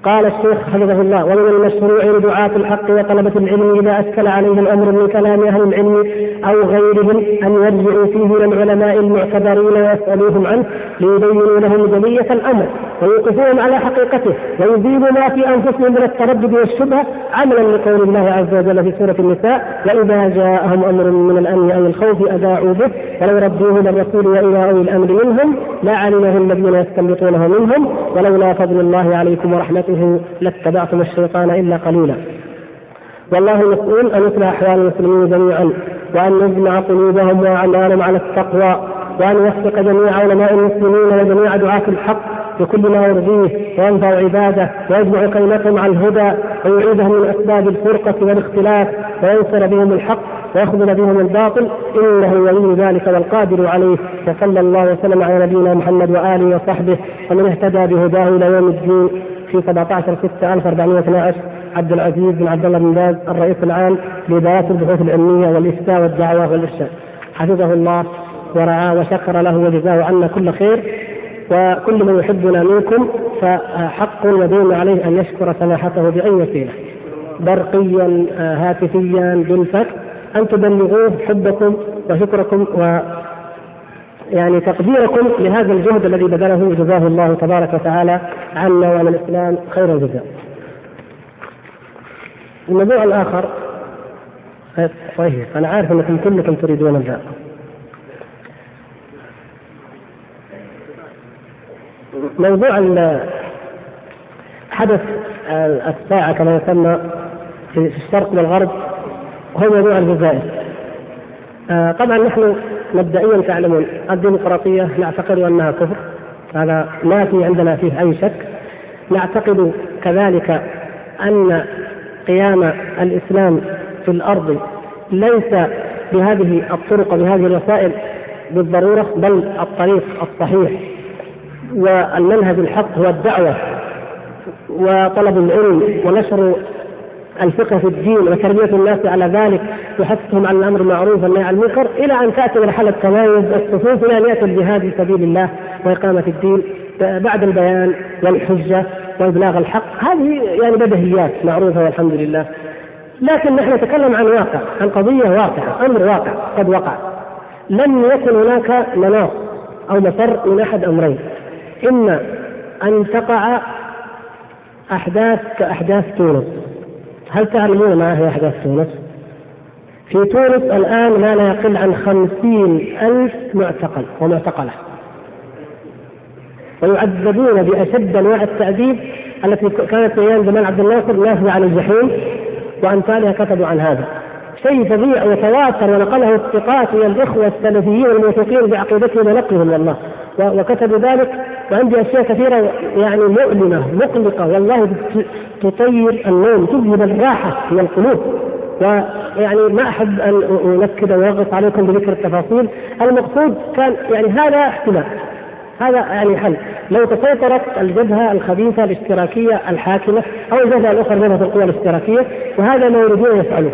قال الشيخ حفظه الله ومن المشروع لدعاة الحق وطلبة العلم إذا أشكل عليهم الأمر من كلام أهل العلم أو غيرهم أن يرجعوا فيه إلى العلماء المعتبرين ويسألوهم عنه ليبينوا لهم جلية الأمر ويوقفوهم على حقيقته ويزيلوا ما في أنفسهم من التردد والشبهة عملا لقول الله عز وجل في سورة النساء وإذا جاءهم أمر من الأمن أو الخوف أذاعوا به ولو ردوه إلى الرسول وإلى أولي الأمر منهم لعلمه الذين يستنبطونه منهم ولولا فضل الله عليكم ورحمته به لاتبعتم الشيطان إلا قليلا. والله المسؤول ان يصلح أحوال المسلمين جميعا وأن يجمع قلوبهم وأعمالهم على التقوى وأن يوفق جميع علماء المسلمين وجميع دعاة الحق بكل ما يرضيه وينفع عباده ويجمع كلمتهم على الهدى ويعيدهم من أسباب الفرقة والاختلاف وينصر بهم الحق ويخذل بهم الباطل. إنه ولي ذلك والقادر عليه. وصلى الله وسلم على نبينا محمد وآله وصحبه ومن اهتدى بهداه إلى يوم الدين. في 17 6 1412 عبد العزيز بن عبد الله بن باز الرئيس العام لإدارات البحوث العلمية والإفتاء والدعوة والإرشاد. حفظه الله ورعاه وشكر له وجزاه عنا كل خير. وكل من يحبنا منكم فحق ودين عليه أن يشكر سماحته بأي وسيلة. برقيا هاتفيا بالفك. أن تبلغوه حبكم وشكركم و يعني تقديركم لهذا الجهد الذي بذله جزاه الله تبارك وتعالى عنا وعن الإسلام خير الجزاء. الموضوع الآخر طيب أنا عارف أنكم كلكم تريدون ذا. موضوع حدث الساعة كما يسمى في الشرق والغرب هو موضوع الجزائر. آه، طبعا نحن مبدئيا تعلمون الديمقراطية نعتقد أنها كفر هذا ما في عندنا فيه أي شك. نعتقد كذلك أن قيام الإسلام في الأرض ليس بهذه الطرق وبهذه الوسائل بالضرورة بل الطريق الصحيح. والمنهج الحق هو الدعوة وطلب العلم ونشر الفقه في الدين وتربية الناس على ذلك وحثهم على الأمر بالمعروف والنهي عن المنكر إلى أن تأتي مرحلة تمايز الصفوف إلى أن يأتي الجهاد في سبيل الله وإقامة الدين. بعد البيان والحجة وإبلاغ الحق هذه يعني بدهيات معروفة والحمد لله. لكن نحن نتكلم عن واقع عن قضية واقعة أمر واقع قد وقع. لم يكن هناك مناص أو مفر من أحد أمرين. إما أن تقع أحداث كأحداث تونس. هل تعلمون ما هي أحداث تونس؟ في تونس الآن ما لا يقل عن خمسين ألف معتقل ومعتقلة. ويعذبون بأشد أنواع التعذيب التي كانت أيام جمال عبد الناصر نافذة عن الجحيم وأمثالها كتبوا عن هذا. شيء فظيع وتواتر ونقله الثقات من الإخوة السلفيين الموثوقين بعقيدتهم ونقلهم والله وكتبوا ذلك وعندي أشياء كثيرة يعني مؤلمة مقلقة. والله تطير النوم تذهب الراحة من القلوب. ويعني ما أحب أن أنكد واغط عليكم بذكر التفاصيل. المقصود كان يعني هذا احتمال. هذا يعني حل. لو تسيطرت الجبهة الخبيثة الاشتراكية الحاكمة أو الجبهة الأخرى جبهة القوى الاشتراكية وهذا ما يريدون يفعلوه.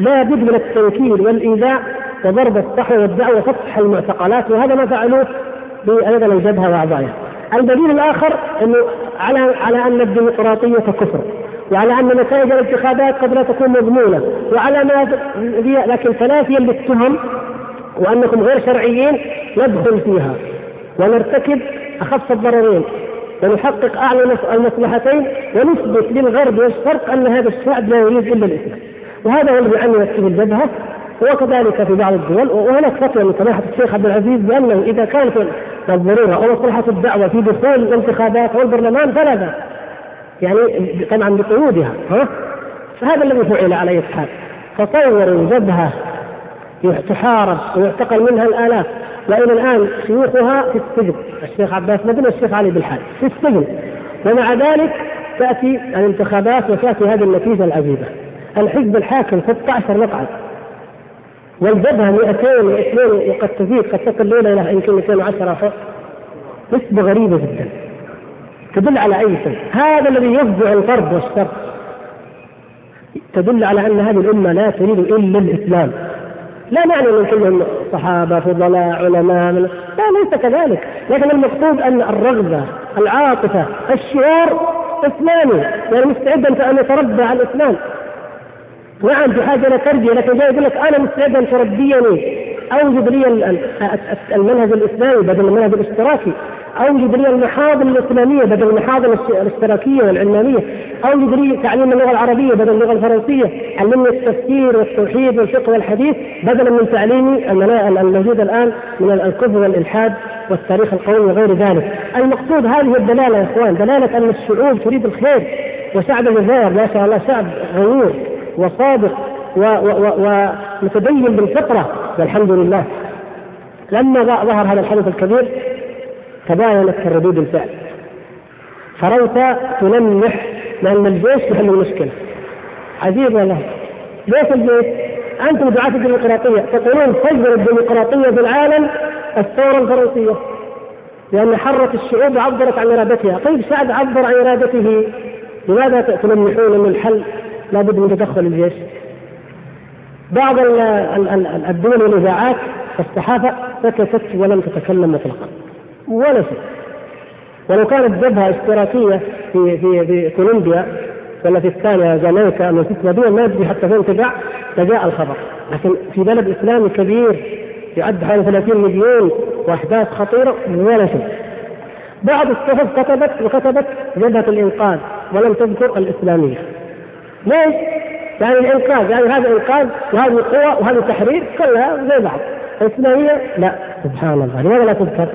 لا بد من التنكيل والإيذاء وضرب الصحوه والدعوة وفتح المعتقلات وهذا ما فعلوه أيضا الجبهة وأعضائها. الدليل الآخر إنه على على أن الديمقراطية كفر وعلى أن نتائج الانتخابات قد لا تكون مضمونة وعلى ما لكن تنافيا للتهم وأنكم غير شرعيين ندخل فيها. ونرتكب أخف الضررين. ونحقق أعلى المصلحتين. ونثبت للغرب والشرق أن هذا الشعب لا يريد إلا الإسلام. وهذا هو الذي عني نفسه الجبهة. وكذلك في بعض الدول. وهناك فتوى من سماحه الشيخ عبد العزيز بأنه إذا كانت الضرورة أو مصلحه الدعوة في دخول الانتخابات أو البرلمان فلا بأس. يعني طبعا بقيودها ها؟ فهذا الذي فعل على اي حال. فصوروا جبهة تحارب ويعتقل منها الآلاف وإلى الآن شيوخها في السجن الشيخ عباس مدن والشيخ علي بالحال في السجن ومع ذلك تأتي الانتخابات وتأتي هذه النتيجة العجيبة الحزب الحاكم 16 مقعد والجبهة 202 وقد تزيد قد تصل الليلة إلى يمكن 210 نسبة غريبة جدا. تدل على أي شيء؟ هذا الذي يفزع الغرب والشر. تدل على أن هذه الأمة لا تريد إلا الإسلام. لا معنى ان كلهم صحابه فضلاء علماء لا ليس كذلك. لكن المقصود أن الرغبة العاطفة الشعور إسلامي. يعني مستعد أن يتربى على الإسلام. نعم بحاجه إلى تربيه لكن جاي يقول لك أنا مستعد ان تربيني أوجد لي المنهج الإسلامي بدل المنهج الاشتراكي. أوجد لي المحاضن الإسلامية بدل المحاضن الاشتراكية والعلمانية. أوجد لي تعليم اللغة العربية بدل اللغة الفرنسية. علمني التفسير والتوحيد والفقه والحديث بدلا من تعليمي الموجود الآن من الكفر والإلحاد والتاريخ القومي وغير ذلك. المقصود هذه الدلالة يا إخوان دلالة أن الشعوب تريد الخير وشعب الجزائر. ما شاء الله شعب غيور وصادق ومتدين بالفطرة والحمد لله. لما ظهر هذا الحدث الكبير تباينت ردود الفعل. فروت تلمح لأن الجيش يحل المشكلة. عجيب والله. ليش الجيش؟ أنتم دعاة الديمقراطية تقولون فجر الديمقراطية في العالم الثورة الفرنسية. لأن حرت الشعوب وعبرت عن إرادتها. طيب شعب عبر عن إرادته لماذا تلمحون أن الحل؟ لابد من تدخل الجيش. بعض الدول والإذاعات والصحافه سكتت ولم تتكلم مطلقا. ولا شيء. ولو كانت جبهة اشتراكيه في في في كولومبيا ولا في الثانية جامايكا من ست دول ما ادري حتى فين تقع فجاء الخبر. لكن في بلد إسلامي كبير يعد حوالي 30 مليون وأحداث خطيرة ولا شيء. بعض الصحف كتبت وكتبت جبهة الإنقاذ ولم تذكر الإسلامية. ليش؟ يعني الإنقاذ يعني هذا انقاذ وهذه قوة وهذا تحرير كلها زي بعض الاسلاميه لا سبحان الله لماذا لا تذكر؟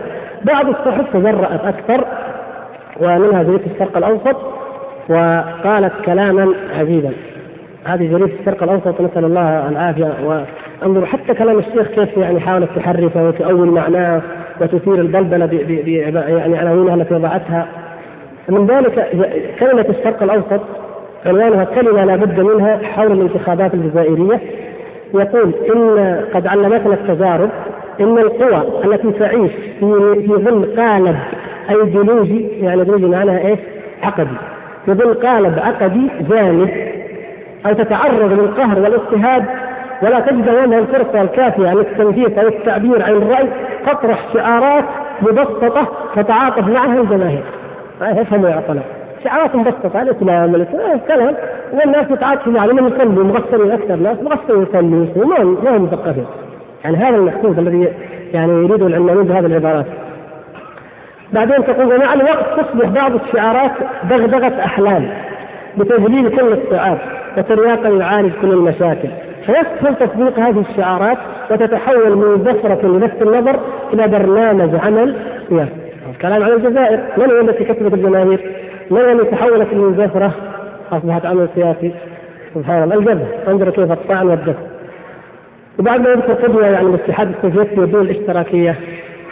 بعض الصحف تجرأت أكثر ومنها جريده الشرق الأوسط وقالت كلاما عجيبا هذه جريده الشرق الأوسط نسأل الله العافية وأنظروا حتى كلام الشيخ كيف يعني حاولت تحرفه وتؤول معناه وتثير البلبلة يعني عناوينها التي وضعتها من ذلك كلمة الشرق الأوسط عنوانها كلمة لا بد منها حول الانتخابات الجزائرية. يقول إن قد علمتنا التجارب إن القوى التي تعيش في في ظل قالب أيديولوجي يعني أيديولوجي معناها إيش؟ عقدي. بظل قالب عقدي جامد أو تتعرض للقهر والاضطهاد ولا تجد لها الفرصة الكافية للتنفيذ أو التعبير عن الرأي تطرح شعارات مبسطة تتعاطف معها الجماهير. يفهموا يا عقلاء شعارات مبسطة الإسلام الإسلام كلام والناس يتعاطفوا معه لأنهم يصلوا مغسلين أكثر ناس مغسلين وما ما هم مثقفين يعني هذا المقصود الذي يعني يريده العلمانيين بهذه العبارات. بعدين تقول ومع الوقت تصبح بعض الشعارات دغدغة أحلام بتذليل كل الصعاب وترياقا يعالج كل المشاكل. فيسهل تطبيق هذه الشعارات وتتحول من زفرة لنفس النظر إلى برنامج عمل سياسي. الكلام عن الجزائر. من هي التي كتبت الجماهير؟ من هي التي تحولت من زفرة أصبحت عمل سياسي؟ سبحان الله. الجبهة. انظر كيف الطعن والدفع وبعد ما يذكر قدوة يعني الاتحاد السوفيتي والدول الاشتراكية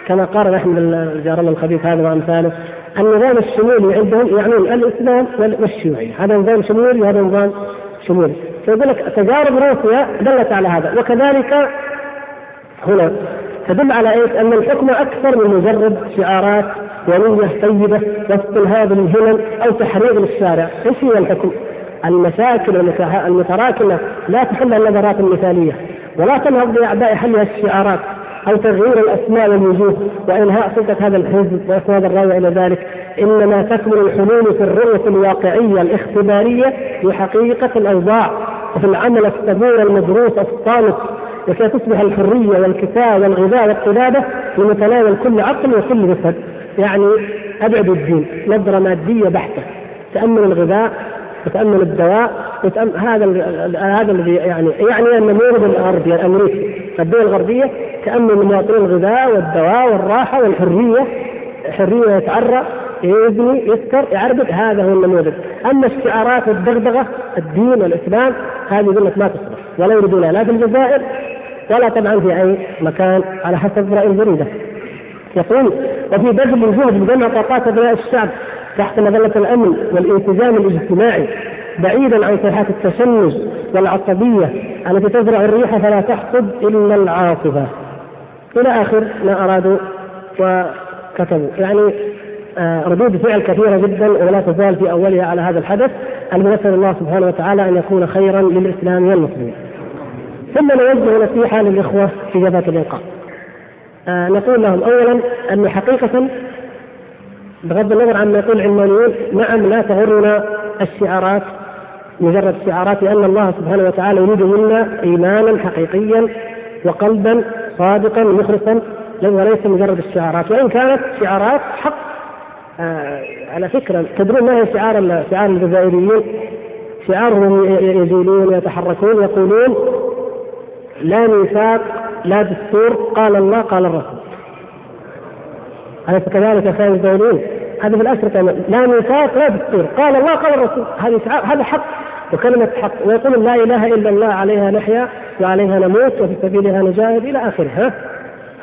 كما قال احمد الجارنا الخبيث هذا وأمثاله النظام الشمولي عندهم يعنون الإسلام والشيوعية. هذا نظام شمولي وهذا نظام شمولي. فيقول لك تجارب روسيا دلت على هذا. وكذلك هنا تدل على إيش؟ أن الحكم أكثر من مجرد شعارات ونية طيبة وسط هذه الهمم أو تحريض للشارع، إيش هي الحكم؟ المشاكل المتراكمة. لا تحلها النظرات المثالية ولا تنهض بأعداء حلها الشعارات أو تغيير الأسماء والوجوه. وإنهاء سلطه هذا الحزب واسناد الراوي إلى ذلك. إنما تكمن الحلول في الرؤية الواقعية الاختبارية لحقيقه الأوضاع وفي العمل الصبور المدروس الصامت لكي تصبح الحرية والكفاءة والغذاء والقلادة لمتناول كل عقل وكل جسد. يعني أبعد الدين نظرة مادية بحتة تأمل الغذاء وتامل الدواء وتأمل هذا هذا الذي يعني يعني النموذج الغربي الامريكي الدول الغربية تأمل المواطنين الغذاء والدواء والراحة والحرية حرية يتعرى يزني يسكر يعربد هذا هو النموذج. أما الشعارات والدغدغه الدين والإسلام هذه يقول ما تصلح ولا يريدونها لا في الجزائر ولا طبعا في أي مكان على حسب رأي الجريدة. يقول وفي بذل الجهد بجمع طاقات أبناء الشعب تحت مظلة الأمن والالتزام الاجتماعي بعيدا عن صيحات التشنج والعصبية التي تزرع الريح فلا تحصد إلا العاصفه إلى آخر ما أرادوا وكتبوا يعني آه، ردود فعل كثيرة جدا ولا تزال في أولها على هذا الحدث الذي نسال الله سبحانه وتعالى أن يكون خيرا للإسلام والمسلمين. ثم نوجه نصيحة للإخوة في جبهة الإنقاذ. آه نقول لهم اولا أن حقيقة بغض النظر عما يقول العلمانيون نعم لا تغرنا الشعارات مجرد شعارات لأن الله سبحانه وتعالى يريد منا ايمانا حقيقيا وقلبا صادقا مخلصا وليس مجرد الشعارات وإن كانت شعارات حق آه على فكرة تدرون ما هي شعار شعار الجزائريين؟ شعارهم يزولون ويتحركون يقولون لا ميثاق لا دستور قال الله قال الرسول. أليس كذلك يا الدوليين؟ هذا في الأشرطة لا ميثاق لا دستور. قال الله قال الرسول. هذه هذا حق وكلمة حق. ويقول لا إله إلا الله عليها نحيا وعليها نموت وفي سبيلها نجاهد إلى آخره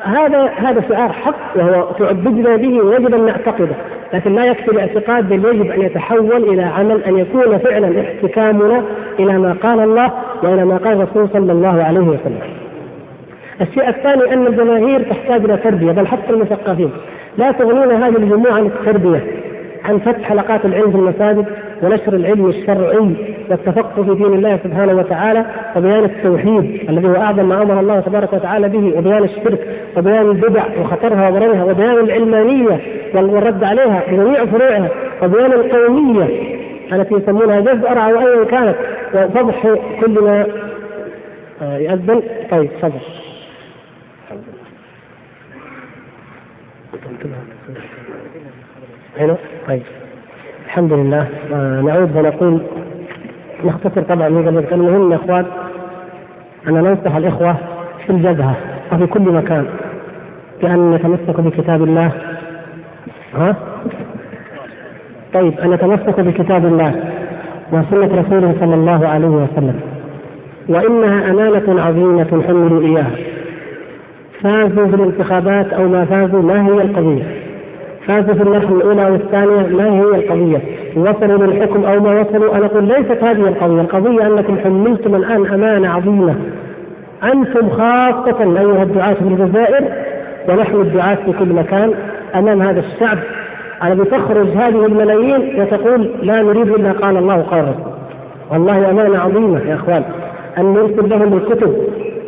هذا هذا شعار حق وهو تعبدنا به ويجب أن نعتقده، لكن لا يكفي الاعتقاد بل يجب أن يتحول إلى عمل أن يكون فعلا احتكامنا إلى ما قال الله وإلى ما قال الرسول صلى الله عليه وسلم. الشيء الثاني أن الجماهير تحتاج إلى تربية بل حتى المثقفين. لا تغنينا هذه الجموع عن التربية عن فتح حلقات العلم في المساجد ونشر العلم الشرعي والتفقه في دين الله سبحانه وتعالى وبيان التوحيد الذي هو أعظم ما أمر الله تبارك وتعالى به وبيان الشرك وبيان البدع وخطرها وضررها وبيان العلمانية والرد عليها بجميع فروعها وبيان القومية التي يسمونها جزء أو ايا كانت وفضح كل ما آه، يأذن طيب تفضل. هنا؟ طيب. الحمد لله. آه نعود ونقول نختصر طبعا المهم يا إخوان ان ننصح الإخوة في الجبهة وفي كل مكان بأن نتمسك بكتاب الله. ها؟ طيب أن نتمسك بكتاب الله وسنة رسوله صلى الله عليه وسلم. وإنها أمانة عظيمة حملوا اياها فازوا في الانتخابات أو ما فازوا ما هي القضية؟ فازوا في المرحله الأولى أو الثانية ما هي القضية؟ وصلوا للحكم أو ما وصلوا؟ أنا أقول ليست هذه القضية. القضية أنكم حملتم الآن أمانة عظيمة. أنتم خاصة أيها الدعاة في الجزائر ونحن الدعاة في كل مكان أمام هذا الشعب الذي تخرج هذه الملايين وتقول لا نريد إلا قال الله قال والله أمانة عظيمة يا إخوان. أن نرسل لهم الكتب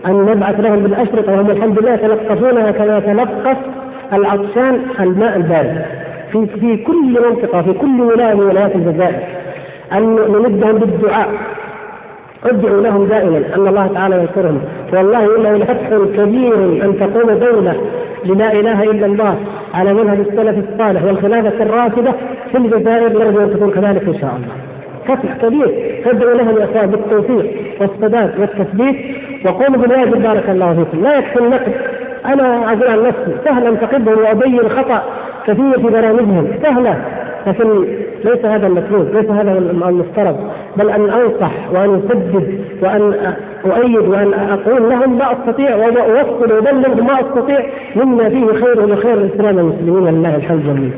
أن نبعث لهم بالأشرطة وهم الحمد لله يتلقفونها كما يتلقف العطشان الماء البارد. في في كل منطقة في كل ولاية من ولايات الجزائر أن نمدهم بالدعاء. ادعوا لهم دائما أن الله تعالى ينصرهم والله إنه لفتح كبير أن تقوم دولة للا إله إلا الله على منهج السلف الصالح والخلافة الراشدة في الجزائر نرجو أن تكون كذلك إن شاء الله. فتح كبير. فادعوا لهم يا بالتوفيق والسداد والتثبيت. وقوموا بالواجب بارك الله فيكم، لا يكفي النقد أنا أقول عن نفسي سهل انتقدهم وأبين خطأ كثير في برامجهم. سهله لكن ليس هذا المطلوب ليس هذا المفترض. بل أن أنصح وأن أسدد وأن أؤيد وأن أقول لهم ما أستطيع واوصل وأبلغ ما أستطيع مما فيه خير وخير الاسلام والمسلمين لله الحمد جميعا.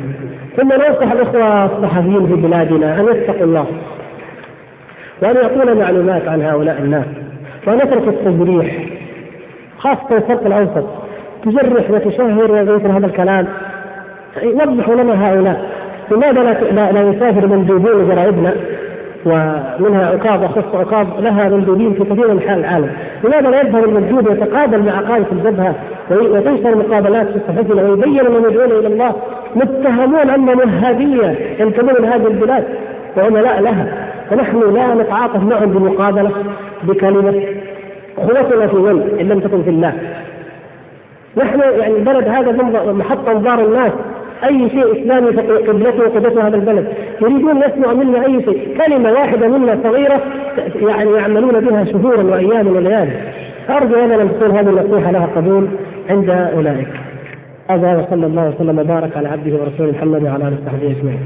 ثم ننصح الأخوة الصحفيين في بلادنا أن يتقوا الله وأن يعطونا معلومات عن هؤلاء الناس. وان يتركوا التجريح خاصة الشرق الأوسط. تجرح وتشهر ومثل هذا الكلام. وضحوا لنا هؤلاء. لماذا لا لا يسافر مندوبون جرائدنا ومنها عقاب وخص عقاب لها مندوبين في كثير من أنحاء العالم، لماذا لا يذهب المندوب يتقابل مع قاده الجبهة؟ وتنشر مقابلات في صحفنا ويبين من يدعون إلى الله. متهمون انهم وهابيه ينتمون لهذه البلاد. وعملاء لها. ونحن لا نتعاطف معهم بمقابلة بكلمة. قوتنا في من إن لم تكن في الله. نحن يعني البلد هذا محط انظار الناس. أي شيء إسلامي قبلته وقبلته هذا البلد. يريدون يسمع منا أي شيء. كلمة واحدة منا صغيرة يعني يعملون بها شهورا وأياما وليالي. أرجو أن تكون هذه النصيحة لها قبول عند أولئك. هذا وصلى الله وسلم وبارك على عبده ورسوله محمد وعلى آله وصحبه أجمعين.